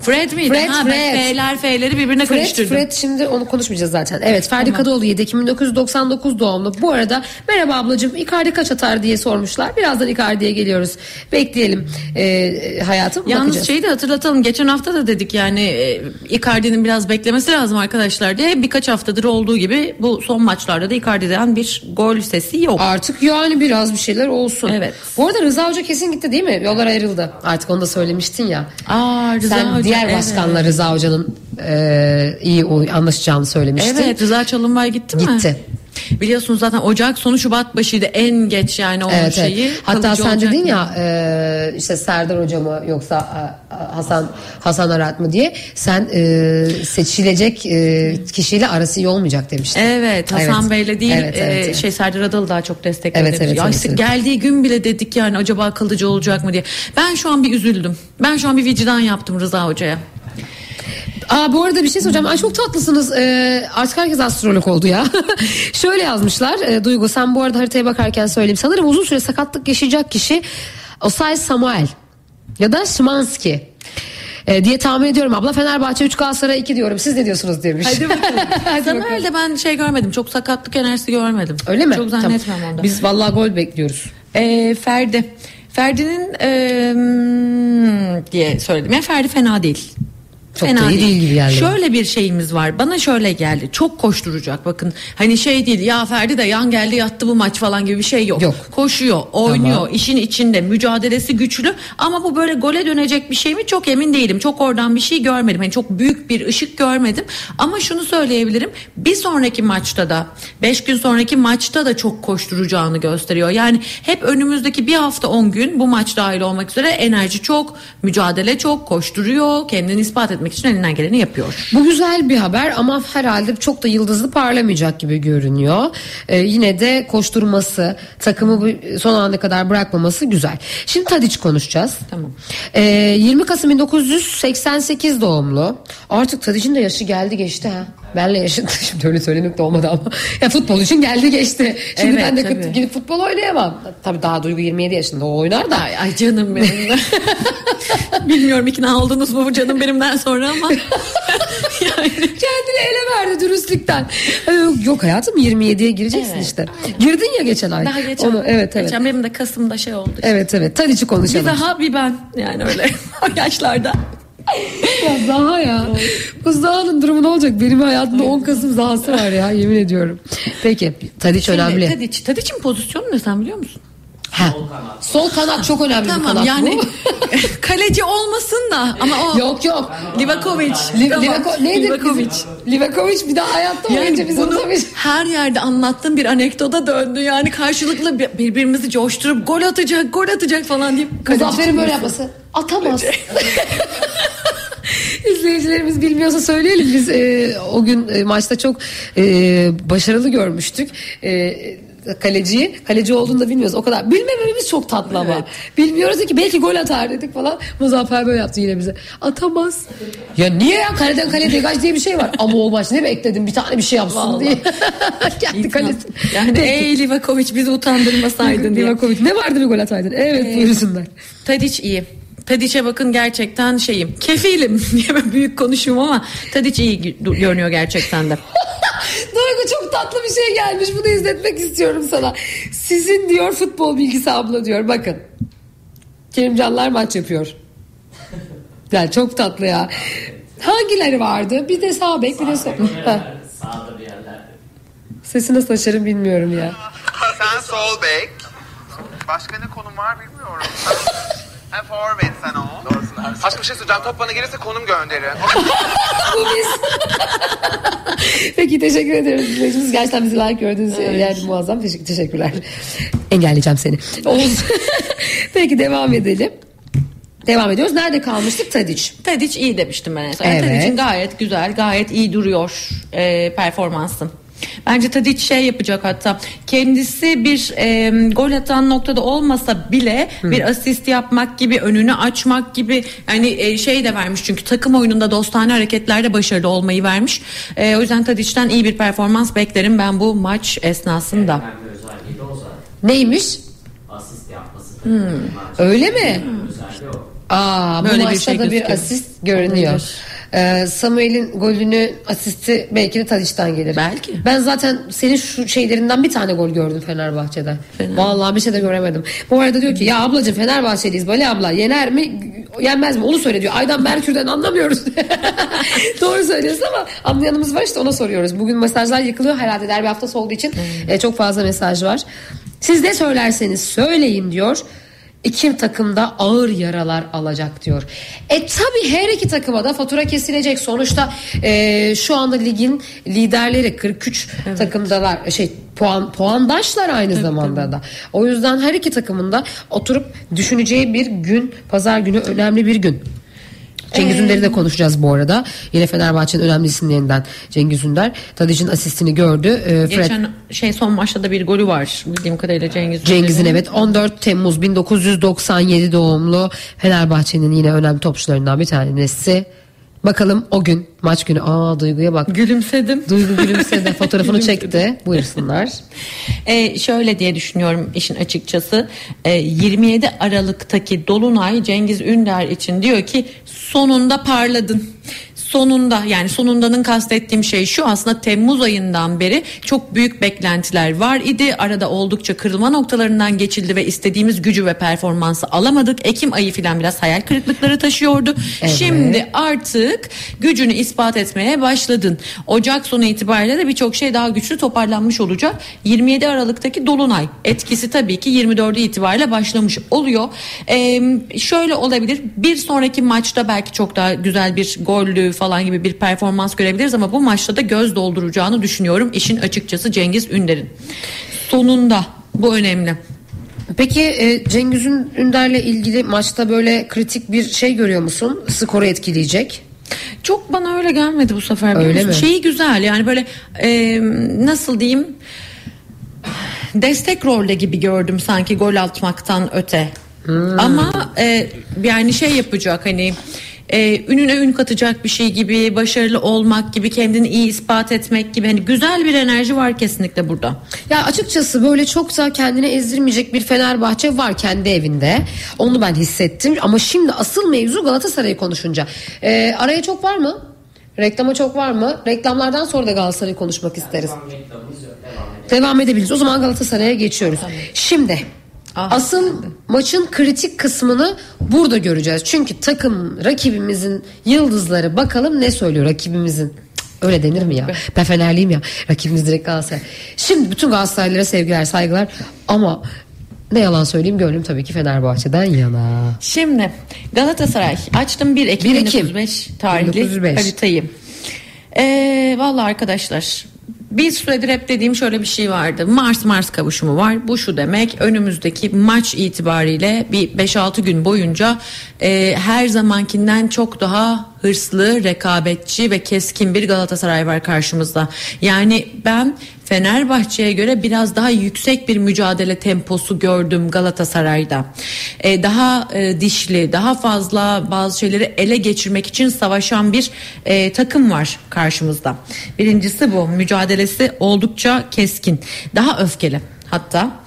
Fred miydi? Fred, ha, Fred. F'ler F'leri birbirine Fred, karıştırdım. Fred şimdi onu konuşmayacağız zaten. Evet Ferdi Kadıoğlu 7 Ekim 1999 doğumlu. Bu arada merhaba ablacığım Icardi kaç atar diye sormuşlar. Birazdan Icardi'ye geliyoruz. Bekleyelim e, hayatım. Yalnız bakacağız. şeyi de hatırlatalım. Geçen hafta da dedik yani e, Icardi'nin biraz beklemesi lazım arkadaşlar diye. Birkaç haftadır olduğu gibi bu son maçlarda da Icardi'den bir gol sesi yok. Artık yani biraz bir şeyler olsun. Evet. Bu arada Rıza Hoca kesin gitti değil mi? Yollar ayrıldı. Artık onu da söylemiştin ya. Aa, Rıza Sen Hoca, diğer evet. başkanla Rıza Hoca'nın e, iyi anlaşacağını söylemiştin. Evet Rıza Çalınbay gitti mi? Gitti. Biliyorsunuz zaten Ocak sonu Şubat başıydı en geç yani onun Evet, şeyi. evet. Hatta sen dedin mı? ya e, işte Serdar Hoca mı yoksa e, Hasan Hasan Arat mı diye sen e, seçilecek e, kişiyle arası iyi olmayacak demiştin. Evet Hasan Evet. Bey'le değil Evet, evet, e, evet. şey Serdar Adalı daha çok destekledi. Evet, evet, Ya evet, işte evet. Geldiği gün bile dedik yani acaba kalıcı olacak mı diye. Ben şu an bir üzüldüm. Ben şu an bir vicdan yaptım Rıza Hoca'ya. Aa bu arada bir şey soracağım. Ay çok tatlısınız. Ee, artık herkes astrolog oldu ya. Şöyle yazmışlar. E, Duygu sen bu arada haritaya bakarken söyleyeyim. Sanırım uzun süre sakatlık yaşayacak kişi Osay Samuel ya da Şimanski. E, diye tahmin ediyorum. Abla Fenerbahçe 3 Galatasaray 2 diyorum. Siz ne diyorsunuz demiş. Hadi bakalım. Hadi bakalım. Samuel'de ben şey görmedim. Çok sakatlık enerjisi görmedim. Öyle mi? Çok zannetmem onda. Biz vallahi gol bekliyoruz. Ee, Ferdi. Ferdi'nin eee, diye söyledim. Yani Ferdi fena değil. Çok da iyi değil gibi geldi. Şöyle bir şeyimiz var. Bana şöyle geldi. Çok koşturacak bakın. Hani şey değil ya Ferdi de yan geldi yattı bu maç falan gibi bir şey yok. Yok. Koşuyor, oynuyor, Tamam. işin içinde, mücadelesi güçlü ama bu böyle gole dönecek bir şey mi çok emin değilim. Çok oradan bir şey görmedim. Hani çok büyük bir ışık görmedim. Ama şunu söyleyebilirim. Bir sonraki maçta da 5 gün sonraki maçta da çok koşturacağını gösteriyor. Yani hep önümüzdeki bir hafta 10 gün bu maç dahil olmak üzere enerji çok, mücadele çok, koşturuyor, kendini ispat etmek için elinden geleni yapıyor. Bu güzel bir haber ama herhalde çok da yıldızlı parlamayacak gibi görünüyor. Ee, yine de koşturması, takımı son ana kadar bırakmaması güzel. Şimdi Tadiç konuşacağız. Tamam. Ee, 20 Kasım 1988 doğumlu. Artık Tadiç'in de yaşı geldi geçti ha. Benle yaşın şimdi öyle söylemek de olmadı ama. Ya futbol için geldi geçti. Şimdi Evet, ben de tabii. gidip futbol oynayamam. Tabii daha Duygu 27 yaşında o oynar da. Ay, ay canım benim. Bilmiyorum ikna oldunuz mu bu canım benimden sonra ama. yani Kendini ele verdi dürüstlükten. Yok hayatım 27'ye gireceksin Evet. işte. Girdin ya geçen ay. daha geçen. Onu, evet evet. Geçen benim de Kasım'da şey oldu. Evet evet. Tadiç'i Bir konuşalım. daha bir ben yani öyle o yaşlarda. Ya Zaha ya. Bu Zaha'nın durumu ne olacak? Benim hayatımda 10 Kasım Zaha'sı var ya yemin ediyorum. Peki Tadiç önemli. Tadiç, Tadiç'in pozisyonu ne sen biliyor musun? Ha. Sol kanat çok önemli bir Tamam kanat yani bu. kaleci olmasın da ama o yok yok. Livakovic. Li- Tamam, Livako- neydi? Livakovic. Livakovic bir daha hayatta Yani biz bunu unutamayız. her yerde anlattığım bir anekdota döndü. Yani karşılıklı bir- birbirimizi coşturup gol atacak, gol atacak falan deyip Muzaffer'in böyle yapması. Atamaz. İzleyicilerimiz bilmiyorsa söyleyelim. Biz e, o gün e, maçta çok e, başarılı görmüştük. E, kaleciyi. Kaleci olduğunu da bilmiyoruz. O kadar bilmememiz çok tatlı ama. Bilmiyoruz ki belki gol atar dedik falan. Muzaffer böyle yaptı yine bize. Atamaz. Ya niye ya? Kaleden kaleye degaj diye bir şey var. Ama o maç ne bekledim? Bir tane bir şey yapsın Vallahi. diye. Kendi kalesi. Yani Peki. ey Livakovic bizi utandırmasaydın diye. Livakovic ne vardı bir gol ataydın? Evet buyursunlar. Tadiç iyi. Tadiç'e bakın gerçekten şeyim. Kefilim diye ben büyük konuşuyorum ama Tadiç iyi görünüyor gerçekten de. Duygu çok tatlı bir şey gelmiş. Bunu izletmek istiyorum sana. Sizin diyor futbol bilgisi abla diyor. Bakın. Kerimcanlar maç yapıyor. Yani çok tatlı ya. Hangileri vardı? Bir de sağ bek bir de sol. Sağda bir yerlerde. Sesi nasıl açarım bilmiyorum ya. Sen sol bek. Başka ne konum var bilmiyorum. Sen forvet sen o. Aşkım bir şey söyleyeceğim. Top bana gelirse konum gönderin. Bu biz. Peki teşekkür ederim. Dinleyicimiz gerçekten bizi like gördüğünüz yer muazzam. Teşekkür, teşekkürler. Engelleyeceğim seni. Oğuz. Peki devam edelim. Devam ediyoruz. Nerede kalmıştık? Tadiç. Tadic iyi demiştim ben en son. Evet. Tadic'in gayet güzel, gayet iyi duruyor e, performansı. Bence Tadic şey yapacak hatta kendisi bir e, gol atan noktada olmasa bile bir asist yapmak gibi önünü açmak gibi yani e, şey de vermiş çünkü takım oyununda dostane hareketlerde başarılı olmayı vermiş. E, o yüzden Tadic'ten iyi bir performans beklerim ben bu maç esnasında. Neymiş? Asist yapması. Hmm. Öyle mi? O. Aa, bu Böyle bir maçta şey da bir gözüküyor. asist görünüyor. Ee, Samuel'in golünü asisti belki de Tadiç'ten gelir. Belki. Ben zaten senin şu şeylerinden bir tane gol gördüm Fenerbahçe'den. Fener. Vallahi bir şey de göremedim. Bu arada diyor ki ya ablacığım Fenerbahçeliyiz böyle abla yener mi yenmez mi onu söyle diyor. Aydan Merkür'den anlamıyoruz. Doğru söylüyorsun ama anlayanımız var işte ona soruyoruz. Bugün mesajlar yıkılıyor herhalde derbi haftası olduğu için e, çok fazla mesaj var. Siz ne söylerseniz söyleyin diyor. İki takımda ağır yaralar alacak diyor. E tabi her iki takıma da fatura kesilecek. Sonuçta e, şu anda ligin liderleri 43 takımdalar. Şey puan puandaşlar aynı zamanda da. O yüzden her iki takımın da oturup düşüneceği bir gün, pazar günü önemli bir gün. Cengiz Ünder'i de konuşacağız bu arada. Yine Fenerbahçe'nin önemli isimlerinden Cengiz Ünder. Tadic'in asistini gördü. E, Fred Geçen şey son maçta da bir golü var bildiğim kadarıyla Cengiz. Cengiz'in evet 14 Temmuz 1997 doğumlu Fenerbahçe'nin yine önemli topçularından bir tanesi. Bakalım o gün maç günü aa Duygu'ya bak. Gülümsedim. Duygu gülümsedi fotoğrafını çekti. Buyursunlar. E, şöyle diye düşünüyorum işin açıkçası. E, 27 Aralık'taki Dolunay Cengiz Ünder için diyor ki sonunda parladın. Sonunda yani sonundanın kastettiğim şey şu aslında Temmuz ayından beri çok büyük beklentiler var idi. Arada oldukça kırılma noktalarından geçildi ve istediğimiz gücü ve performansı alamadık. Ekim ayı filan biraz hayal kırıklıkları taşıyordu. Evet. Şimdi artık gücünü ispat etmeye başladın. Ocak sonu itibariyle de birçok şey daha güçlü toparlanmış olacak. 27 Aralık'taki Dolunay etkisi tabii ki 24'ü itibariyle başlamış oluyor. Ee, şöyle olabilir bir sonraki maçta belki çok daha güzel bir gollü falan gibi bir performans görebiliriz ama bu maçta da göz dolduracağını düşünüyorum işin açıkçası Cengiz Ünder'in. Sonunda bu önemli. Peki e, Cengiz Ünder'le ilgili maçta böyle kritik bir şey görüyor musun? Skoru etkileyecek. Çok bana öyle gelmedi bu sefer. Öyle mi? Şeyi güzel yani böyle e, nasıl diyeyim destek rolde gibi gördüm sanki gol atmaktan öte. Hmm. Ama e, yani şey yapacak hani e, ününe ün katacak bir şey gibi başarılı olmak gibi kendini iyi ispat etmek gibi hani güzel bir enerji var kesinlikle burada. Ya açıkçası böyle çok da kendini ezdirmeyecek bir Fenerbahçe var kendi evinde. Onu ben hissettim. Ama şimdi asıl mevzu Galatasaray'ı konuşunca. Ee, araya çok var mı? Reklama çok var mı? Reklamlardan sonra da Galatasaray'ı konuşmak isteriz. Reklamımız yok. Devam. Devam edebiliriz. O zaman Galatasaray'a geçiyoruz. Şimdi Ah, asıl maçın kritik kısmını burada göreceğiz. Çünkü takım rakibimizin yıldızları bakalım ne söylüyor rakibimizin. Öyle denir mi ya? Ben Fenerliyim ya. Rakibimiz direkt Galatasaray. Şimdi bütün Galatasaraylılara sevgiler, saygılar. Ama ne yalan söyleyeyim gönlüm tabii ki Fenerbahçe'den yana. Şimdi Galatasaray açtım 1 Ekim, 1 Ekim 1905 tarihli 1905. haritayı. Ee, Valla arkadaşlar bir süredir hep dediğim şöyle bir şey vardı. Mars Mars kavuşumu var. Bu şu demek önümüzdeki maç itibariyle bir 5-6 gün boyunca e, her zamankinden çok daha hırslı, rekabetçi ve keskin bir Galatasaray var karşımızda. Yani ben Fenerbahçe'ye göre biraz daha yüksek bir mücadele temposu gördüm Galatasaray'da. E, daha e, dişli, daha fazla bazı şeyleri ele geçirmek için savaşan bir e, takım var karşımızda. Birincisi bu mücadelesi oldukça keskin. Daha öfkeli hatta.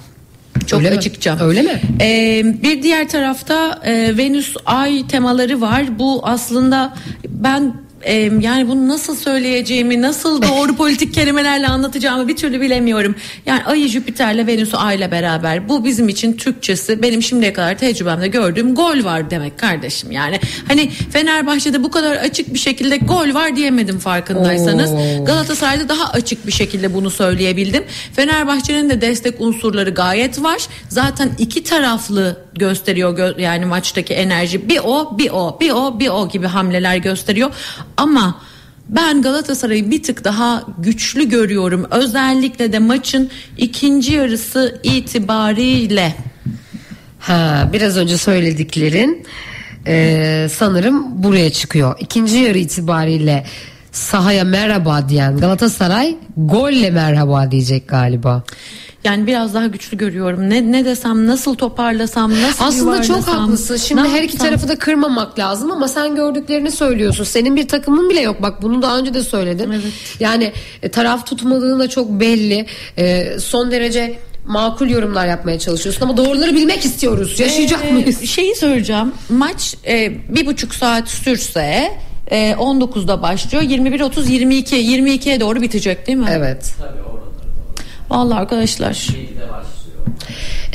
Çok Öyle mi? açıkça. Öyle mi? Ee, bir diğer tarafta e, Venüs Ay temaları var. Bu aslında ben e, yani bunu nasıl söyleyeceğimi, nasıl doğru politik kelimelerle anlatacağımı bir türlü bilemiyorum. Yani Ayı Jüpiter'le Venüs'ü Ay'la beraber bu bizim için Türkçesi benim şimdiye kadar tecrübemde gördüğüm gol var demek kardeşim. Yani hani Fenerbahçe'de bu kadar açık bir şekilde gol var diyemedim farkındaysanız. Oo. Galatasaray'da daha açık bir şekilde bunu söyleyebildim. Fenerbahçe'nin de destek unsurları gayet var. Zaten iki taraflı gösteriyor gö- yani maçtaki enerji. Bir o, bir o, bir o, bir o gibi hamleler gösteriyor. Ama ben Galatasaray'ı bir tık daha güçlü görüyorum. Özellikle de maçın ikinci yarısı itibariyle. Ha, biraz önce söylediklerin e, sanırım buraya çıkıyor. İkinci yarı itibariyle sahaya merhaba diyen Galatasaray golle merhaba diyecek galiba. Yani biraz daha güçlü görüyorum. Ne ne desem, nasıl toparlasam, nasıl Aslında çok haklısın. Şimdi her iki tarafı da kırmamak lazım ama sen gördüklerini söylüyorsun. Senin bir takımın bile yok. Bak bunu daha önce de söyledim. Yani e, taraf tutmadığın da çok belli. E, son derece makul yorumlar yapmaya çalışıyorsun ama doğruları bilmek istiyoruz. Yaşayacak Ee, mıyız? Şeyi söyleyeceğim. Maç e, bir buçuk saat sürse e, 19'da başlıyor. 21.30 22 22'ye doğru bitecek değil mi? Evet. Vallahi arkadaşlar.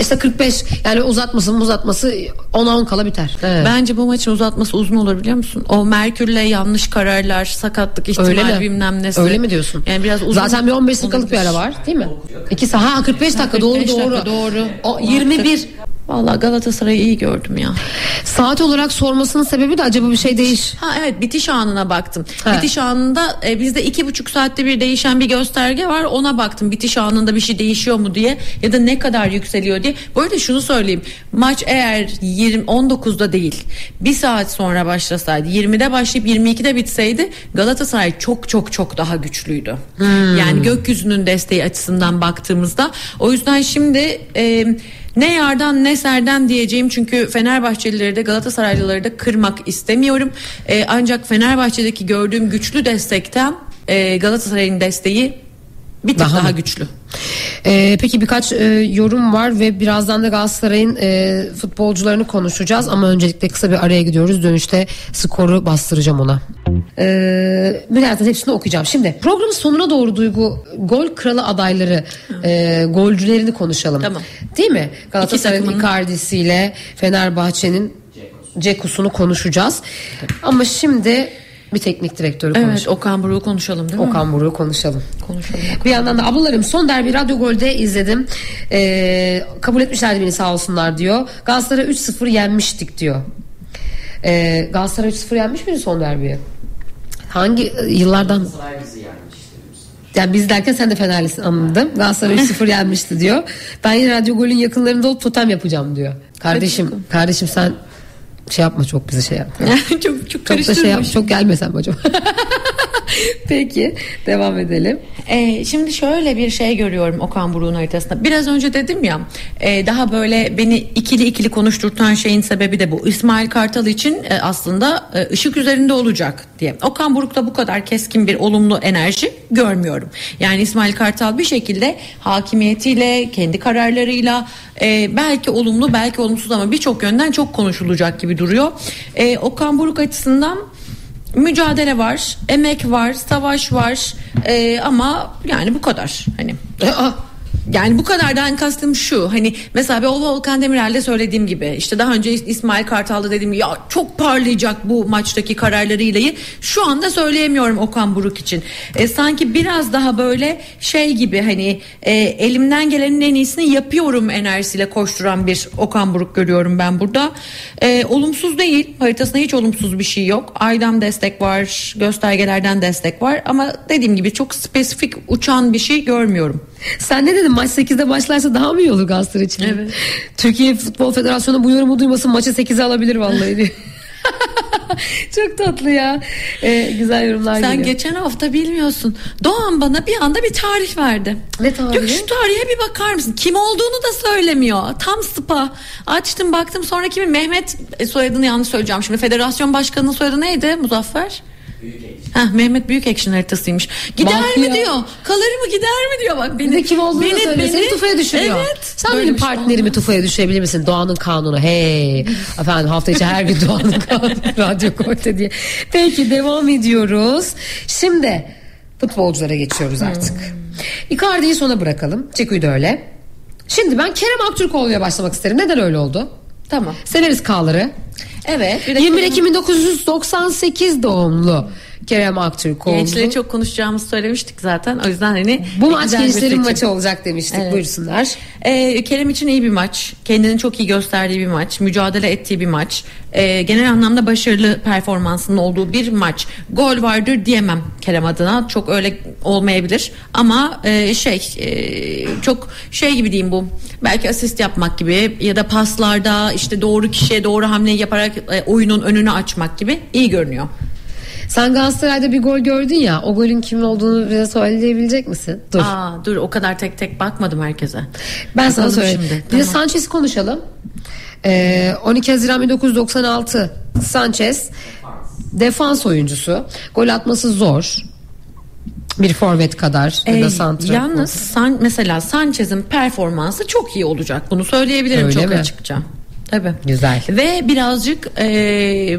İşte 45 yani uzatması uzatması 10'a 10 kala biter. Evet. Bence bu maçın uzatması uzun olur biliyor musun? O Merkür'le yanlış kararlar, sakatlık ihtimali bilmem nesi. Öyle mi diyorsun? Yani biraz uzun. Zaten bir 15 dakikalık bir ara var değil mi? 2 saat. Ha 45 dakika doğru 45 dakika, doğru. doğru. O, 21. Vallahi Galatasaray'ı iyi gördüm ya. Saat olarak sormasının sebebi de acaba bir şey değiş. Ha evet bitiş anına baktım. Ha. Bitiş anında e, bizde iki buçuk saatte bir değişen bir gösterge var. Ona baktım bitiş anında bir şey değişiyor mu diye ya da ne kadar yükseliyor diye. Bu arada şunu söyleyeyim. Maç eğer 20 19'da değil bir saat sonra başlasaydı 20'de başlayıp 22'de bitseydi Galatasaray çok çok çok daha güçlüydü. Yani gökyüzünün desteği açısından baktığımızda o yüzden şimdi e, ne yardan ne serden diyeceğim çünkü Fenerbahçelileri de Galatasaraylıları da kırmak istemiyorum. Ee, ancak Fenerbahçe'deki gördüğüm güçlü destekten e, Galatasaray'ın desteği bir tık Daha daha, mı? güçlü. Ee, peki birkaç e, yorum var ve birazdan da Galatasaray'ın e, futbolcularını konuşacağız ama öncelikle kısa bir araya gidiyoruz. Dönüşte skoru bastıracağım ona. Ee, birazdan hepsini okuyacağım. Şimdi programın sonuna doğru Duygu gol kralı adayları e, golcülerini konuşalım. Tamam. Değil mi? Galatasaray'ın. Icardi'siyle Fenerbahçe'nin Cekus'unu konuşacağız. Ama şimdi bir teknik direktörü konuşalım. Evet Okan Buruk'u konuşalım değil mi? Okan Buruk'u konuşalım. Konuşalım. Bir yandan da ablalarım son derbi Radyo Gol'de izledim. Ee, kabul etmişlerdi beni sağ olsunlar diyor. Galatasaray 3-0 yenmiştik diyor. Ee, Galatasaray 3-0 yenmiş miydi son derbiyi? Hangi e, yıllardan? Saray bizi yenmişti. Yani biz derken sen de Fenerlisin anladım. Galatasaray 3-0 yenmişti diyor. Ben yine Radyo Gol'ün yakınlarında olup totem yapacağım diyor. Kardeşim, kardeşim sen şey yapma çok bizi şey yapma. çok çok Çok da şey yap, çok gelmesem acaba. Peki devam edelim. Ee, şimdi şöyle bir şey görüyorum Okan Buruk'un haritasında. Biraz önce dedim ya e, daha böyle beni ikili ikili konuşturtan şeyin sebebi de bu. İsmail Kartal için e, aslında e, ışık üzerinde olacak diye. Okan Buruk'ta bu kadar keskin bir olumlu enerji görmüyorum. Yani İsmail Kartal bir şekilde hakimiyetiyle, kendi kararlarıyla e, belki olumlu belki olumsuz ama birçok yönden çok konuşulacak gibi duruyor. E, Okan Buruk açısından mücadele var, emek var, savaş var Ee, ama yani bu kadar hani. Yani bu kadardan kastım şu hani mesela bir Volkan Demirel'de söylediğim gibi işte daha önce İsmail Kartal'da dediğim gibi ya çok parlayacak bu maçtaki kararlarıyla şu anda söyleyemiyorum Okan Buruk için. E, sanki biraz daha böyle şey gibi hani e, elimden gelenin en iyisini yapıyorum enerjisiyle koşturan bir Okan Buruk görüyorum ben burada. E, olumsuz değil haritasında hiç olumsuz bir şey yok. Aydan destek var göstergelerden destek var ama dediğim gibi çok spesifik uçan bir şey görmüyorum. Sen ne dedin maç 8'de başlarsa daha mı iyi olur Galatasaray için? Evet. Türkiye Futbol Federasyonu bu yorumu duymasın maçı 8'e alabilir vallahi. Çok tatlı ya. Ee, güzel yorumlar Sen geliyor. geçen hafta bilmiyorsun. Doğan bana bir anda bir tarih verdi. Ne tarihi? Diyor şu tarihe bir bakar mısın? Kim olduğunu da söylemiyor. Tam spa. Açtım baktım sonra kimin? Mehmet e, soyadını yanlış söyleyeceğim. Şimdi federasyon başkanının soyadı neydi Muzaffer? Heh, Mehmet Büyükekşi'nin haritasıymış. Gider Bak mi ya. diyor. Kalır mı gider mi diyor bak beni. Kim olduğunu da söylüyor. Seni tufaya düşürüyor. Evet. Sen Böyle benim partnerimi tufaya düşerebilir misin? Doğanın kanunu. Hey. Efendim hafta içi her gün Doğanın kanunu. Radyo Korte diye. Peki devam ediyoruz. Şimdi futbolculara geçiyoruz artık. Icardi'yi sona bırakalım. Ceku'yu da öyle. Şimdi ben Kerem Aktürkoğlu'ya başlamak isterim. Neden öyle oldu? Tamam. Severiz K'ları. Evet. bir de 21 Ekim 1998 doğumlu Kerem Aktürkoğlu. Gençleri çok konuşacağımızı söylemiştik zaten. O yüzden hani Bu maç gençlerin maçı olacak demiştik. Evet. Buyursunlar. Ee, Kerem için iyi bir maç. Kendini çok iyi gösterdiği bir maç. Mücadele ettiği bir maç. Ee, genel anlamda başarılı performansının olduğu bir maç. Gol vardır diyemem Kerem adına. Çok öyle olmayabilir. Ama e, şey e, çok şey gibi diyeyim bu. Belki asist yapmak gibi ya da paslarda işte doğru kişiye doğru hamleyi yaparak e, oyunun önünü açmak gibi iyi görünüyor. Sen Galatasaray'da bir gol gördün ya. O golün kimin olduğunu bize söyleyebilecek misin? Dur. Aa, dur o kadar tek tek bakmadım herkese. ben sana söyleyeyim. şimdi. Bir de Tamam. Sanchez'i konuşalım. Ee, 12 Haziran 1996 Sanchez defans oyuncusu. Gol atması zor. Bir forvet kadar ya da santrafor. yalnız San, mesela Sanchez'in performansı çok iyi olacak. Bunu söyleyebilirim Öyle çok mi? açıkça. Tabii. Güzel. Ve birazcık e,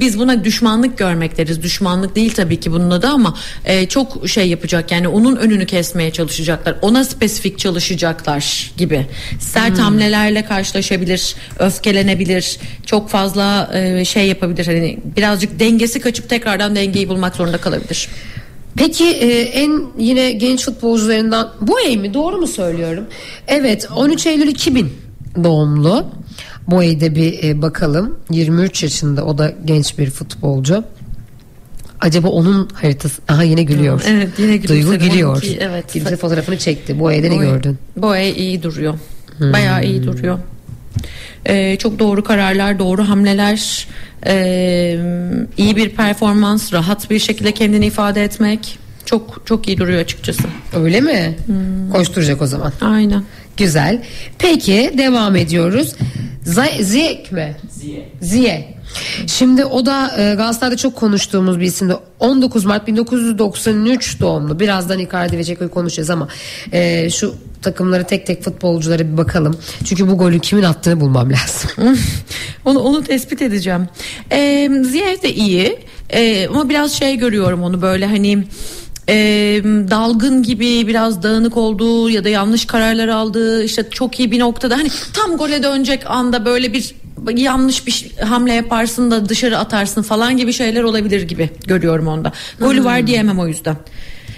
biz buna düşmanlık görmek deriz. Düşmanlık değil tabii ki bunun adı ama e, çok şey yapacak yani onun önünü kesmeye çalışacaklar. Ona spesifik çalışacaklar gibi. Sert Hmm. hamlelerle karşılaşabilir, öfkelenebilir, çok fazla e, şey yapabilir. Hani birazcık dengesi kaçıp tekrardan dengeyi bulmak zorunda kalabilir. Peki e, en yine genç futbolcularından bu mi doğru mu söylüyorum? Evet 13 Eylül 2000 doğumlu. Boya'da bir e, bakalım. 23 yaşında o da genç bir futbolcu. Acaba onun haritası aha yine gülüyor. Evet, yine gülümsedi. Duygu gülüyor. Onunki, evet. Kimse fotoğrafını çekti. Bu ne Boy- gördün? Boy iyi duruyor. Bayağı iyi duruyor. Ee, çok doğru kararlar, doğru hamleler, ee, iyi bir performans, rahat bir şekilde kendini ifade etmek çok çok iyi duruyor açıkçası. Öyle mi? Koşturacak o zaman. Aynen. Güzel. Peki devam ediyoruz. Z- Ziyek mi? Ziye. Ziye. Şimdi o da e, Galatasaray'da çok konuştuğumuz bir isimdi. 19 Mart 1993 doğumlu. Birazdan Icardi ve Ceko'yu konuşacağız ama e, şu takımları tek tek futbolculara bir bakalım. Çünkü bu golü kimin attığını bulmam lazım. onu onu tespit edeceğim. Ee, Ziyech de iyi Ee, ama biraz şey görüyorum onu böyle hani e, dalgın gibi biraz dağınık olduğu ya da yanlış kararlar aldığı işte çok iyi bir noktada hani tam gole dönecek anda böyle bir yanlış bir hamle yaparsın da dışarı atarsın falan gibi şeyler olabilir gibi görüyorum onda. Golü var diyemem o yüzden.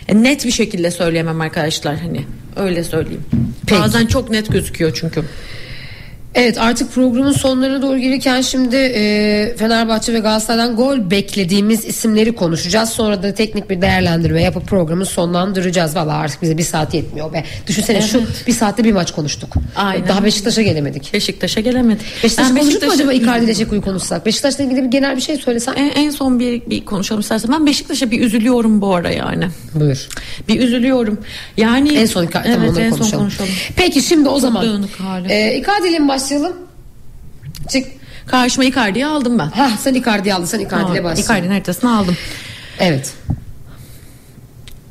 E, net bir şekilde söyleyemem arkadaşlar hani öyle söyleyeyim. Peki. Bazen çok net gözüküyor çünkü. Evet artık programın sonlarına doğru gelirken şimdi e, Fenerbahçe ve Galatasaray'dan gol beklediğimiz isimleri konuşacağız. Sonra da teknik bir değerlendirme yapıp programı sonlandıracağız. Valla artık bize bir saat yetmiyor be. Düşünsene şu bir saatte bir maç konuştuk. Aynen. Daha Beşiktaş'a gelemedik. Beşiktaş'a gelemedik. Beşiktaş Ben konuştuk mu acaba Icardi ile Ceko'yu konuşsak? Beşiktaş'la ilgili bir genel bir şey söylesen. En, en son bir, bir konuşalım istersen. Ben Beşiktaş'a bir üzülüyorum bu ara yani. Buyur. Bir üzülüyorum. Yani En son Icardi evet, en son konuşalım. konuşalım. Peki şimdi o zaman e, Icardi ile mi başlayalım? Çık. Karşıma Icardi'yi aldım ben. Hah sen Icardi'yi aldın sen Icardi ile Aa, başla. Icardi'nin haritasını aldım. Evet.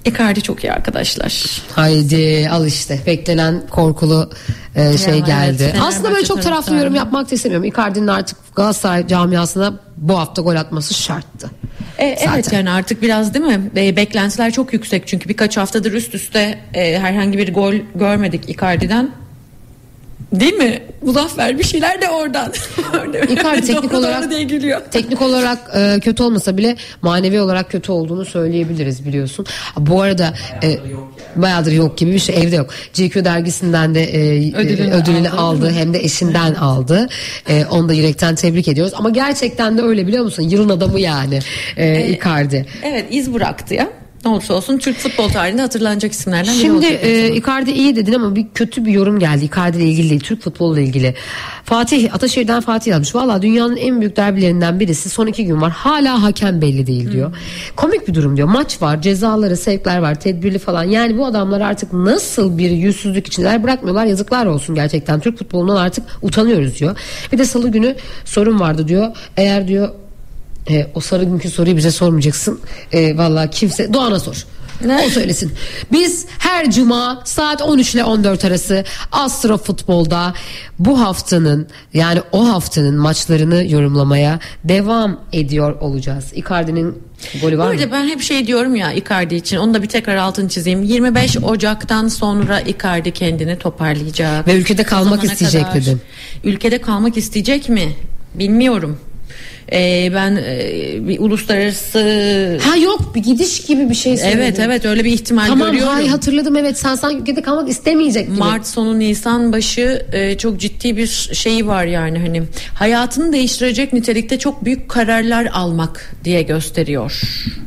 Icardi çok iyi arkadaşlar. Haydi al işte beklenen korkulu e, şey evet, geldi. Fenerbahçe Aslında böyle çok taraflı yorum yapmak da istemiyorum. Icardi'nin artık Galatasaray camiasına bu hafta gol atması şarttı. E, evet yani artık biraz değil mi? E, beklentiler çok yüksek çünkü birkaç haftadır üst üste e, herhangi bir gol görmedik Icardi'den. Değil mi? Muzaffer bir şeyler de oradan. Icardi teknik olarak diye gülüyor. teknik olarak e, kötü olmasa bile manevi olarak kötü olduğunu söyleyebiliriz biliyorsun. Bu arada e, bayağıdır yok gibi bir şey evde yok. GQ dergisinden de e, Ödülünü ödülünü, ödülünü aldı, aldı, hem de eşinden aldı. E, onu da yürekten tebrik ediyoruz. Ama gerçekten de öyle biliyor musun? Yılın adamı yani e, Icardi. Evet iz bıraktı ya. Ne olursa olsun Türk futbol tarihinde hatırlanacak isimlerden biri Şimdi e, Icardi iyi dedin ama bir kötü bir yorum geldi Icardi ile ilgili değil, Türk futbolu ile ilgili. Fatih Ataşehir'den Fatih yazmış. Valla dünyanın en büyük derbilerinden birisi son iki gün var. Hala hakem belli değil diyor. Komik bir durum diyor. Maç var, cezaları, sevkler var, tedbirli falan. Yani bu adamlar artık nasıl bir yüzsüzlük içindeler bırakmıyorlar. Yazıklar olsun gerçekten. Türk futbolundan artık utanıyoruz diyor. Bir de salı günü sorun vardı diyor. Eğer diyor e, o sarı günkü soruyu bize sormayacaksın. E, Valla kimse Doğan'a sor. Ne? O söylesin. Biz her cuma saat 13 ile 14 arası Astro Futbol'da bu haftanın yani o haftanın maçlarını yorumlamaya devam ediyor olacağız. Icardi'nin golü var mı? arada ben hep şey diyorum ya Icardi için onu da bir tekrar altını çizeyim. 25 Ocak'tan sonra Icardi kendini toparlayacak. Ve ülkede kalmak isteyecek kadar- dedin. Ülkede kalmak isteyecek mi? Bilmiyorum. Ee, ben e, bir uluslararası Ha yok bir gidiş gibi bir şey söyledin. Evet evet öyle bir ihtimal Tamam görüyorum. hay hatırladım evet sen sanki ülkede kalmak istemeyecek gibi. Mart sonu Nisan başı e, çok ciddi bir şeyi var yani hani hayatını değiştirecek nitelikte çok büyük kararlar almak diye gösteriyor.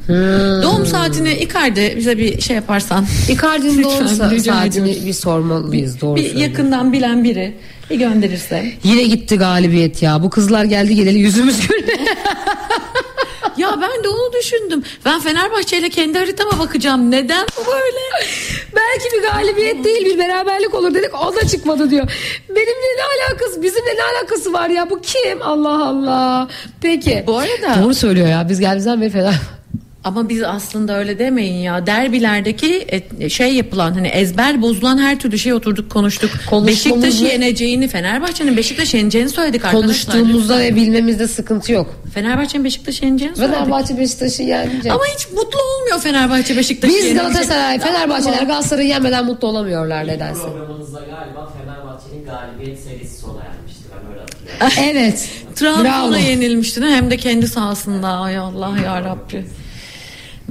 Hmm. Doğum saatini Icardi bize bir şey yaparsan. Icardi'nin doğum saatini bir sormalıyız doğru bir yakından bilen biri bir gönderirse. Yine gitti galibiyet ya. Bu kızlar geldi geleli yüzümüz güldü. ya ben de onu düşündüm. Ben Fenerbahçe ile kendi haritama bakacağım. Neden bu böyle? Belki bir galibiyet değil bir beraberlik olur dedik o da çıkmadı diyor. Benimle ne alakası bizimle ne alakası var ya bu kim Allah Allah. Peki. Bu arada- Doğru söylüyor ya biz geldiğimizden beri Fener. Ama biz aslında öyle demeyin ya. Derbilerdeki şey yapılan hani ezber bozulan her türlü şey oturduk konuştuk. Beşiktaş'ı yeneceğini, Fenerbahçe'nin Beşiktaş'ı yeneceğini söyledik arkadaşlar. Konuştuğumuzda ve bilmemizde sıkıntı yok. Fenerbahçe'nin Beşiktaş'ı yeneceğini söyledik. Fenerbahçe Beşiktaş'ı yenecek. Ama hiç mutlu olmuyor Fenerbahçe Beşiktaş'ı Biz. Galatasaray, Fenerbahçeler Galatasaray'ı yenmeden mutlu olamıyorlar nedense. Programınızda galiba Fenerbahçe'nin galibiyet serisi sona ermişti. Ben öyle hatırlıyorum. Evet. Bravo. Trabzon'a yenilmişti hem de kendi sahasında. Ay Allah ya Rabbi.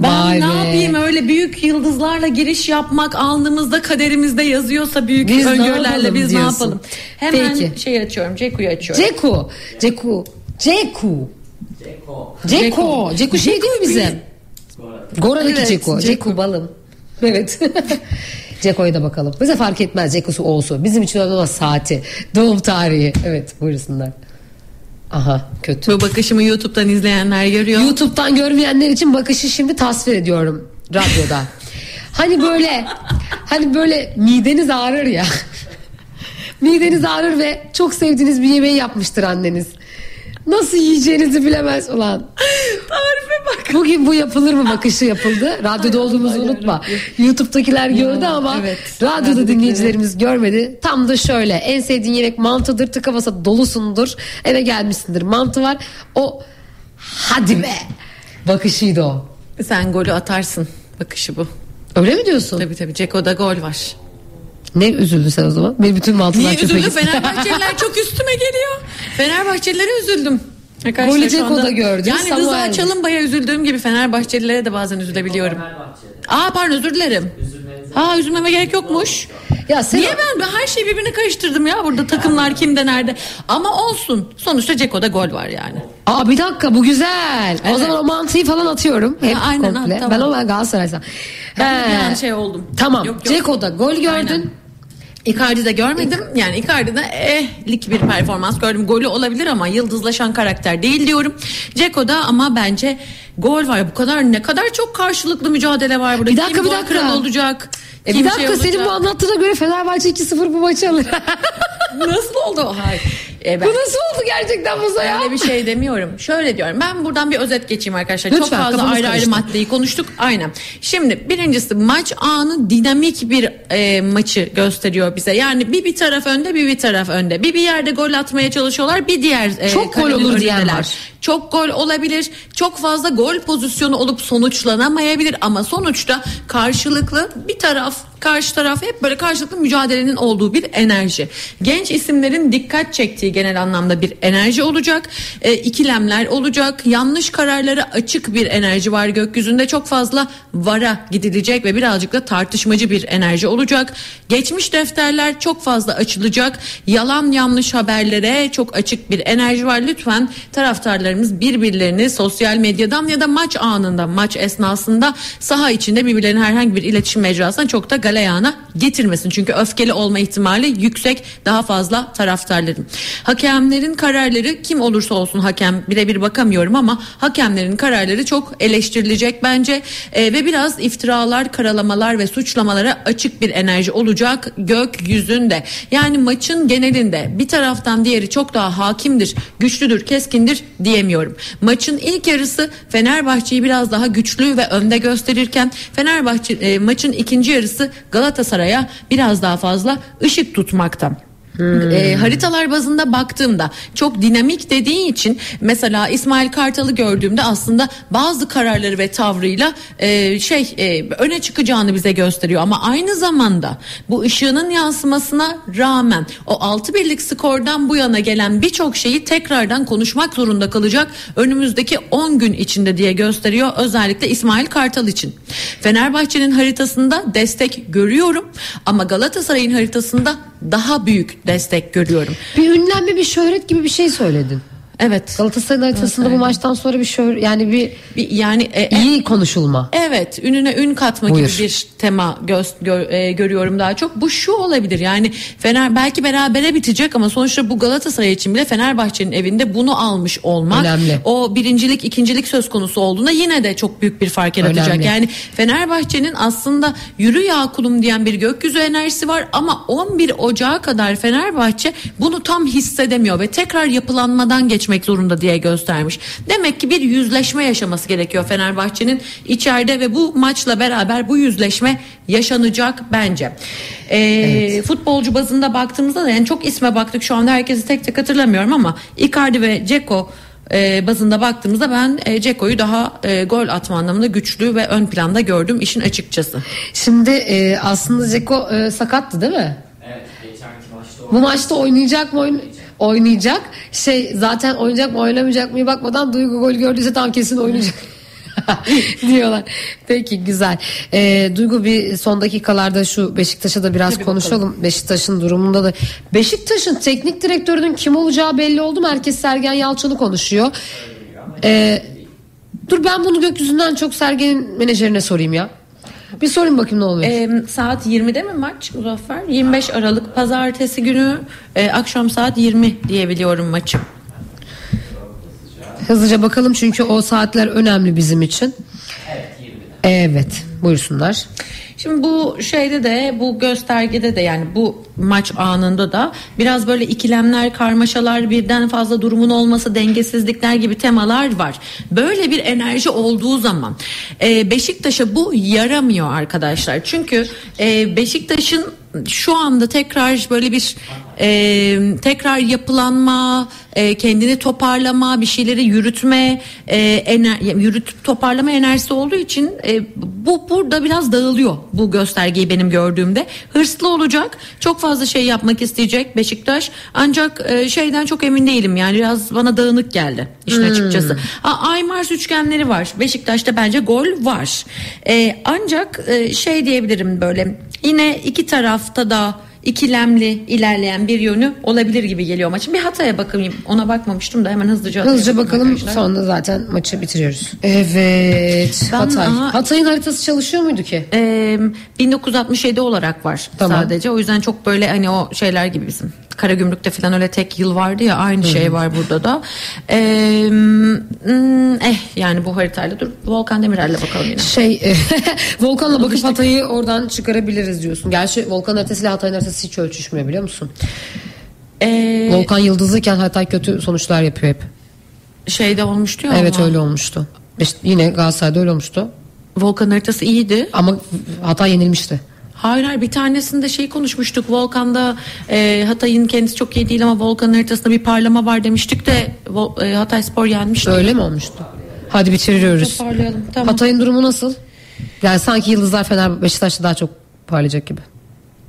Ben Vay ne be. yapayım öyle büyük yıldızlarla giriş yapmak alnımızda kaderimizde yazıyorsa büyük Biz ne öngörülerle biz ne diyorsun. yapalım? Hemen Peki. şey açıyorum, Ceku'yu açıyorum. Ceku. Ceku. Ceku. Ceko. Ceko. Ceku şey değil mi bizim? Gora'daki Evet, Ceko. Ceko. Ceku balım. Evet. Ceko'ya da bakalım. Bize fark etmez Ceko'su olsun. Bizim için önemli olan saati. Doğum tarihi. Evet buyursunlar. Aha kötü. Bu bakışımı YouTube'dan izleyenler görüyor. YouTube'dan görmeyenler için bakışı şimdi tasvir ediyorum radyoda. hani böyle hani böyle mideniz ağrır ya. mideniz ağrır ve çok sevdiğiniz bir yemeği yapmıştır anneniz. Nasıl yiyeceğinizi bilemez ulan. Tarife bak. Bugün bu yapılır mı bakışı yapıldı. Radyoda olduğumuzu unutma. YouTube'dakiler gördü ama evet. radyoda dinleyicilerimiz görmedi. Tam da şöyle en sevdiğin yemek mantıdır. Tıka basa dolusundur. Eve gelmişsindir mantı var. O hadi be bakışıydı o. Sen golü atarsın. Bakışı bu. Öyle mi diyorsun? Tabii tabii. Ceko'da gol var. Ne üzüldü sen o zaman? Benim bütün mantılar Niye çöpe. Fenerbahçeliler çok üstüme geliyor. Fenerbahçelilere üzüldüm. Arkadaşlar Golü Ceko'da gördün, Yani Rıza Samuel. Çalınbay'a üzüldüğüm gibi Fenerbahçelilere de bazen üzülebiliyorum. Aa pardon özür dilerim. Ha üzülmeme gerek yokmuş. Ya sen Niye ben, ben her şeyi birbirine karıştırdım ya burada takımlar kimde nerede. Ama olsun. Sonuçta Ceko'da gol var yani. Aa bir dakika bu güzel. O Evet. zaman o mantıyı falan atıyorum. Hep Ha, aynen, komple. ha, tamam. Ben o ben. Ben bir He. an şey oldum. Tamam. Yok, yok. Ceko'da gol gördün. Aynen. Icardi'de görmedim. Yani Icardi'de ehlik bir performans gördüm. Golü olabilir ama yıldızlaşan karakter değil diyorum. Ceko'da ama bence gol var. Bu kadar ne kadar çok karşılıklı mücadele var burada. Bir dakika, Kim bir dakika. olacak? E bir dakika şey senin bu anlattığına göre Fenerbahçe 2-0 bu maçı alır. Nasıl oldu? Hayır. E ben bu nasıl oldu gerçekten Musa ya? Öyle bir şey demiyorum. Şöyle diyorum. Ben buradan bir özet geçeyim arkadaşlar. Lütfen, Çok fazla ayrı ayrı maddeyi konuştuk. Aynen. Şimdi birincisi maç anı dinamik bir e, maçı gösteriyor bize. Yani bir bir taraf önde bir bir taraf önde. Bir bir yerde gol atmaya çalışıyorlar. Bir diğer e, Çok gol olur önündeler. var. Çok gol olabilir. Çok fazla gol pozisyonu olup sonuçlanamayabilir. Ama sonuçta karşılıklı bir taraf karşı taraf hep böyle karşılıklı mücadelenin olduğu bir enerji. Genç isimlerin dikkat çektiği genel anlamda bir enerji olacak. E, ikilemler olacak. Yanlış kararlara açık bir enerji var gökyüzünde. Çok fazla vara gidilecek ve birazcık da tartışmacı bir enerji olacak. Geçmiş defterler çok fazla açılacak. Yalan yanlış haberlere çok açık bir enerji var. Lütfen taraftarlarımız birbirlerini sosyal medyadan ya da maç anında, maç esnasında saha içinde birbirlerinin herhangi bir iletişim mecrasına çok da galeyana getirmesin. Çünkü öfkeli olma ihtimali yüksek daha fazla taraftarların. Hakemlerin kararları kim olursa olsun hakem birebir bakamıyorum ama hakemlerin kararları çok eleştirilecek bence E, ve biraz iftiralar, karalamalar ve suçlamalara açık bir enerji olacak gökyüzünde. Yani maçın genelinde bir taraftan diğeri çok daha hakimdir, güçlüdür, keskindir diyemiyorum. Maçın ilk yarısı Fenerbahçe'yi biraz daha güçlü ve önde gösterirken Fenerbahçe e, maçın ikinci yarısı Galatasaray'a biraz daha fazla ışık tutmakta. E, haritalar bazında baktığımda çok dinamik dediği için mesela İsmail Kartal'ı gördüğümde aslında bazı kararları ve tavrıyla e, şey e, öne çıkacağını bize gösteriyor ama aynı zamanda bu ışığının yansımasına rağmen o 6 birlik skordan bu yana gelen birçok şeyi tekrardan konuşmak zorunda kalacak önümüzdeki 10 gün içinde diye gösteriyor özellikle İsmail Kartal için. Fenerbahçe'nin haritasında destek görüyorum ama Galatasaray'ın haritasında daha büyük destek görüyorum. Bir ünlenme bir şöhret gibi bir şey söyledin. Evet. Galatasaray'ın haritasında bu maçtan sonra bir şöhret yani bir Bir- yani e, e, iyi konuşulma. Evet, ününe ün katma Buyur. gibi bir tema göz, gö- e, görüyorum daha çok. Bu şu olabilir yani Fener belki berabere bitecek ama sonuçta bu Galatasaray için bile Fenerbahçe'nin evinde bunu almış olmak Önemli. o birincilik ikincilik söz konusu olduğunda yine de çok büyük bir fark yaratacak. Önemli. Yani Fenerbahçe'nin aslında yürü ya kulum diyen bir gökyüzü enerjisi var ama 11 Ocağı kadar Fenerbahçe bunu tam hissedemiyor ve tekrar yapılanmadan geçmek zorunda diye göstermiş. Demek ki bir yüzleşme yaşaması gerekiyor Fenerbahçe'nin içeride ve bu maçla beraber bu yüzleşme yaşanacak bence. Ee, Futbolcu bazında baktığımızda da yani çok isme baktık şu anda herkesi tek tek hatırlamıyorum ama Icardi ve Ceko e, bazında baktığımızda ben e, Ceko'yu daha e, gol atma anlamında güçlü ve ön planda gördüm işin açıkçası. Şimdi e, aslında Zeko e, sakattı değil mi? Evet geçenki maçta Bu maçta oynayacak mı oyun oynayacak. Şey zaten oynayacak mı oynamayacak mı bakmadan Duygu gol gördüyse tam kesin oynayacak. diyorlar. Peki güzel. Ee, Duygu bir son dakikalarda şu Beşiktaş'a da biraz Tabii konuşalım. Beşiktaş'ın durumunda da. Beşiktaş'ın teknik direktörünün kim olacağı belli oldu mu? Herkes Sergen Yalçın'ı konuşuyor. Ee, dur ben bunu gökyüzünden çok Sergen'in menajerine sorayım ya. Bir sorayım bakayım ne oluyor. E, saat 20'de mi maç Muzaffer? 25 Aralık pazartesi günü e, akşam saat 20 diyebiliyorum maçı. Hızlıca bakalım çünkü o saatler önemli bizim için. Evet 20'de. Evet buyursunlar. Şimdi bu şeyde de bu göstergede de yani bu maç anında da biraz böyle ikilemler, karmaşalar, birden fazla durumun olması, dengesizlikler gibi temalar var. Böyle bir enerji olduğu zaman e, Beşiktaş'a bu yaramıyor arkadaşlar. Çünkü e, Beşiktaş'ın şu anda tekrar böyle bir e, tekrar yapılanma, e, kendini toparlama, bir şeyleri yürütme, e, ener, yürütüp toparlama enerjisi olduğu için e, bu burada biraz dağılıyor bu göstergeyi benim gördüğümde. Hırslı olacak, çok fazla şey yapmak isteyecek Beşiktaş. Ancak e, şeyden çok emin değilim yani biraz bana dağınık geldi işin açıkçası. Ha, Aymars üçgenleri var. Beşiktaş'ta bence gol var. E, ancak e, şey diyebilirim böyle yine iki tarafta da ikilemli ilerleyen bir yönü olabilir gibi geliyor maçın. Bir hataya bakayım. Ona bakmamıştım da hemen hızlıca Hızlıca bakalım arkadaşlar. sonra zaten maçı bitiriyoruz. Evet Ben- Hatay. aha. Hatay'ın haritası çalışıyor muydu ki? Ee, 1967 olarak var Tamam. sadece. O yüzden çok böyle hani o şeyler gibi bizim. Karagümrük'te falan öyle tek yıl vardı ya aynı şey var burada da. Ee, eh yani bu haritayla dur Volkan Demirel'le bakalım yine. Şey e, Volkan'la bakıp Hatay'ı oradan çıkarabiliriz diyorsun. Gerçi Volkan haritasıyla Hatay'ın haritası hiç örtüşmüyor biliyor musun? Ee, Volkan yıldızlıyken Hatay kötü sonuçlar yapıyor hep. şeyde olmuştu ya Evet ama. öyle olmuştu. İşte yine Galatasaray'da öyle olmuştu. Volkan haritası iyiydi. Ama Hatay yenilmişti. Hayır hayır bir tanesinde şey konuşmuştuk Volkan'da e, Hatay'ın kendisi çok iyi değil ama Volkan haritasında bir parlama var demiştik de Vol- e, Hatay Spor yenmişti. Öyle mi olmuştu? Hadi bitiriyoruz. Tamam. Hatay'ın durumu nasıl? Yani sanki Yıldızlar Fener Beşiktaş'ta daha çok parlayacak gibi.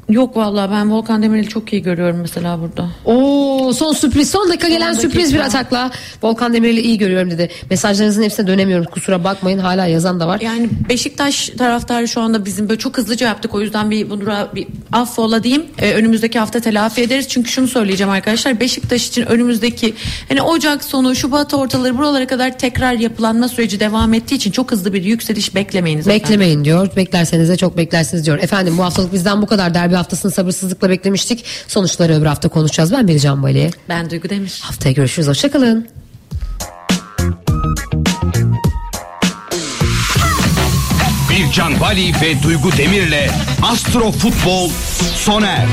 Yok vallahi ben Volkan Demirel'i çok iyi görüyorum mesela burada. Oo son sürpriz son dakika gelen dakika. sürpriz bir atakla Volkan Demirel'i iyi görüyorum dedi. Mesajlarınızın hepsine dönemiyorum kusura bakmayın hala yazan da var. Yani Beşiktaş taraftarı şu anda bizim böyle çok hızlıca yaptık. O yüzden bir bunu bir affola diyeyim. Ee, önümüzdeki hafta telafi ederiz. Çünkü şunu söyleyeceğim arkadaşlar. Beşiktaş için önümüzdeki hani Ocak sonu, Şubat ortaları buralara kadar tekrar yapılanma süreci devam ettiği için çok hızlı bir yükseliş beklemeyiniz. efendim. Beklemeyin diyor. Beklerseniz de çok beklersiniz diyor. Efendim bu haftalık bizden bu kadar. Derbi haftasını sabırsızlıkla beklemiştik. Sonuçları öbür hafta konuşacağız. Ben Bircan Bali. Ben Duygu Demir. Haftaya görüşürüz. Hoşçakalın. Bircan Bali ve Duygu Demir'le Astro Futbol sona erdi.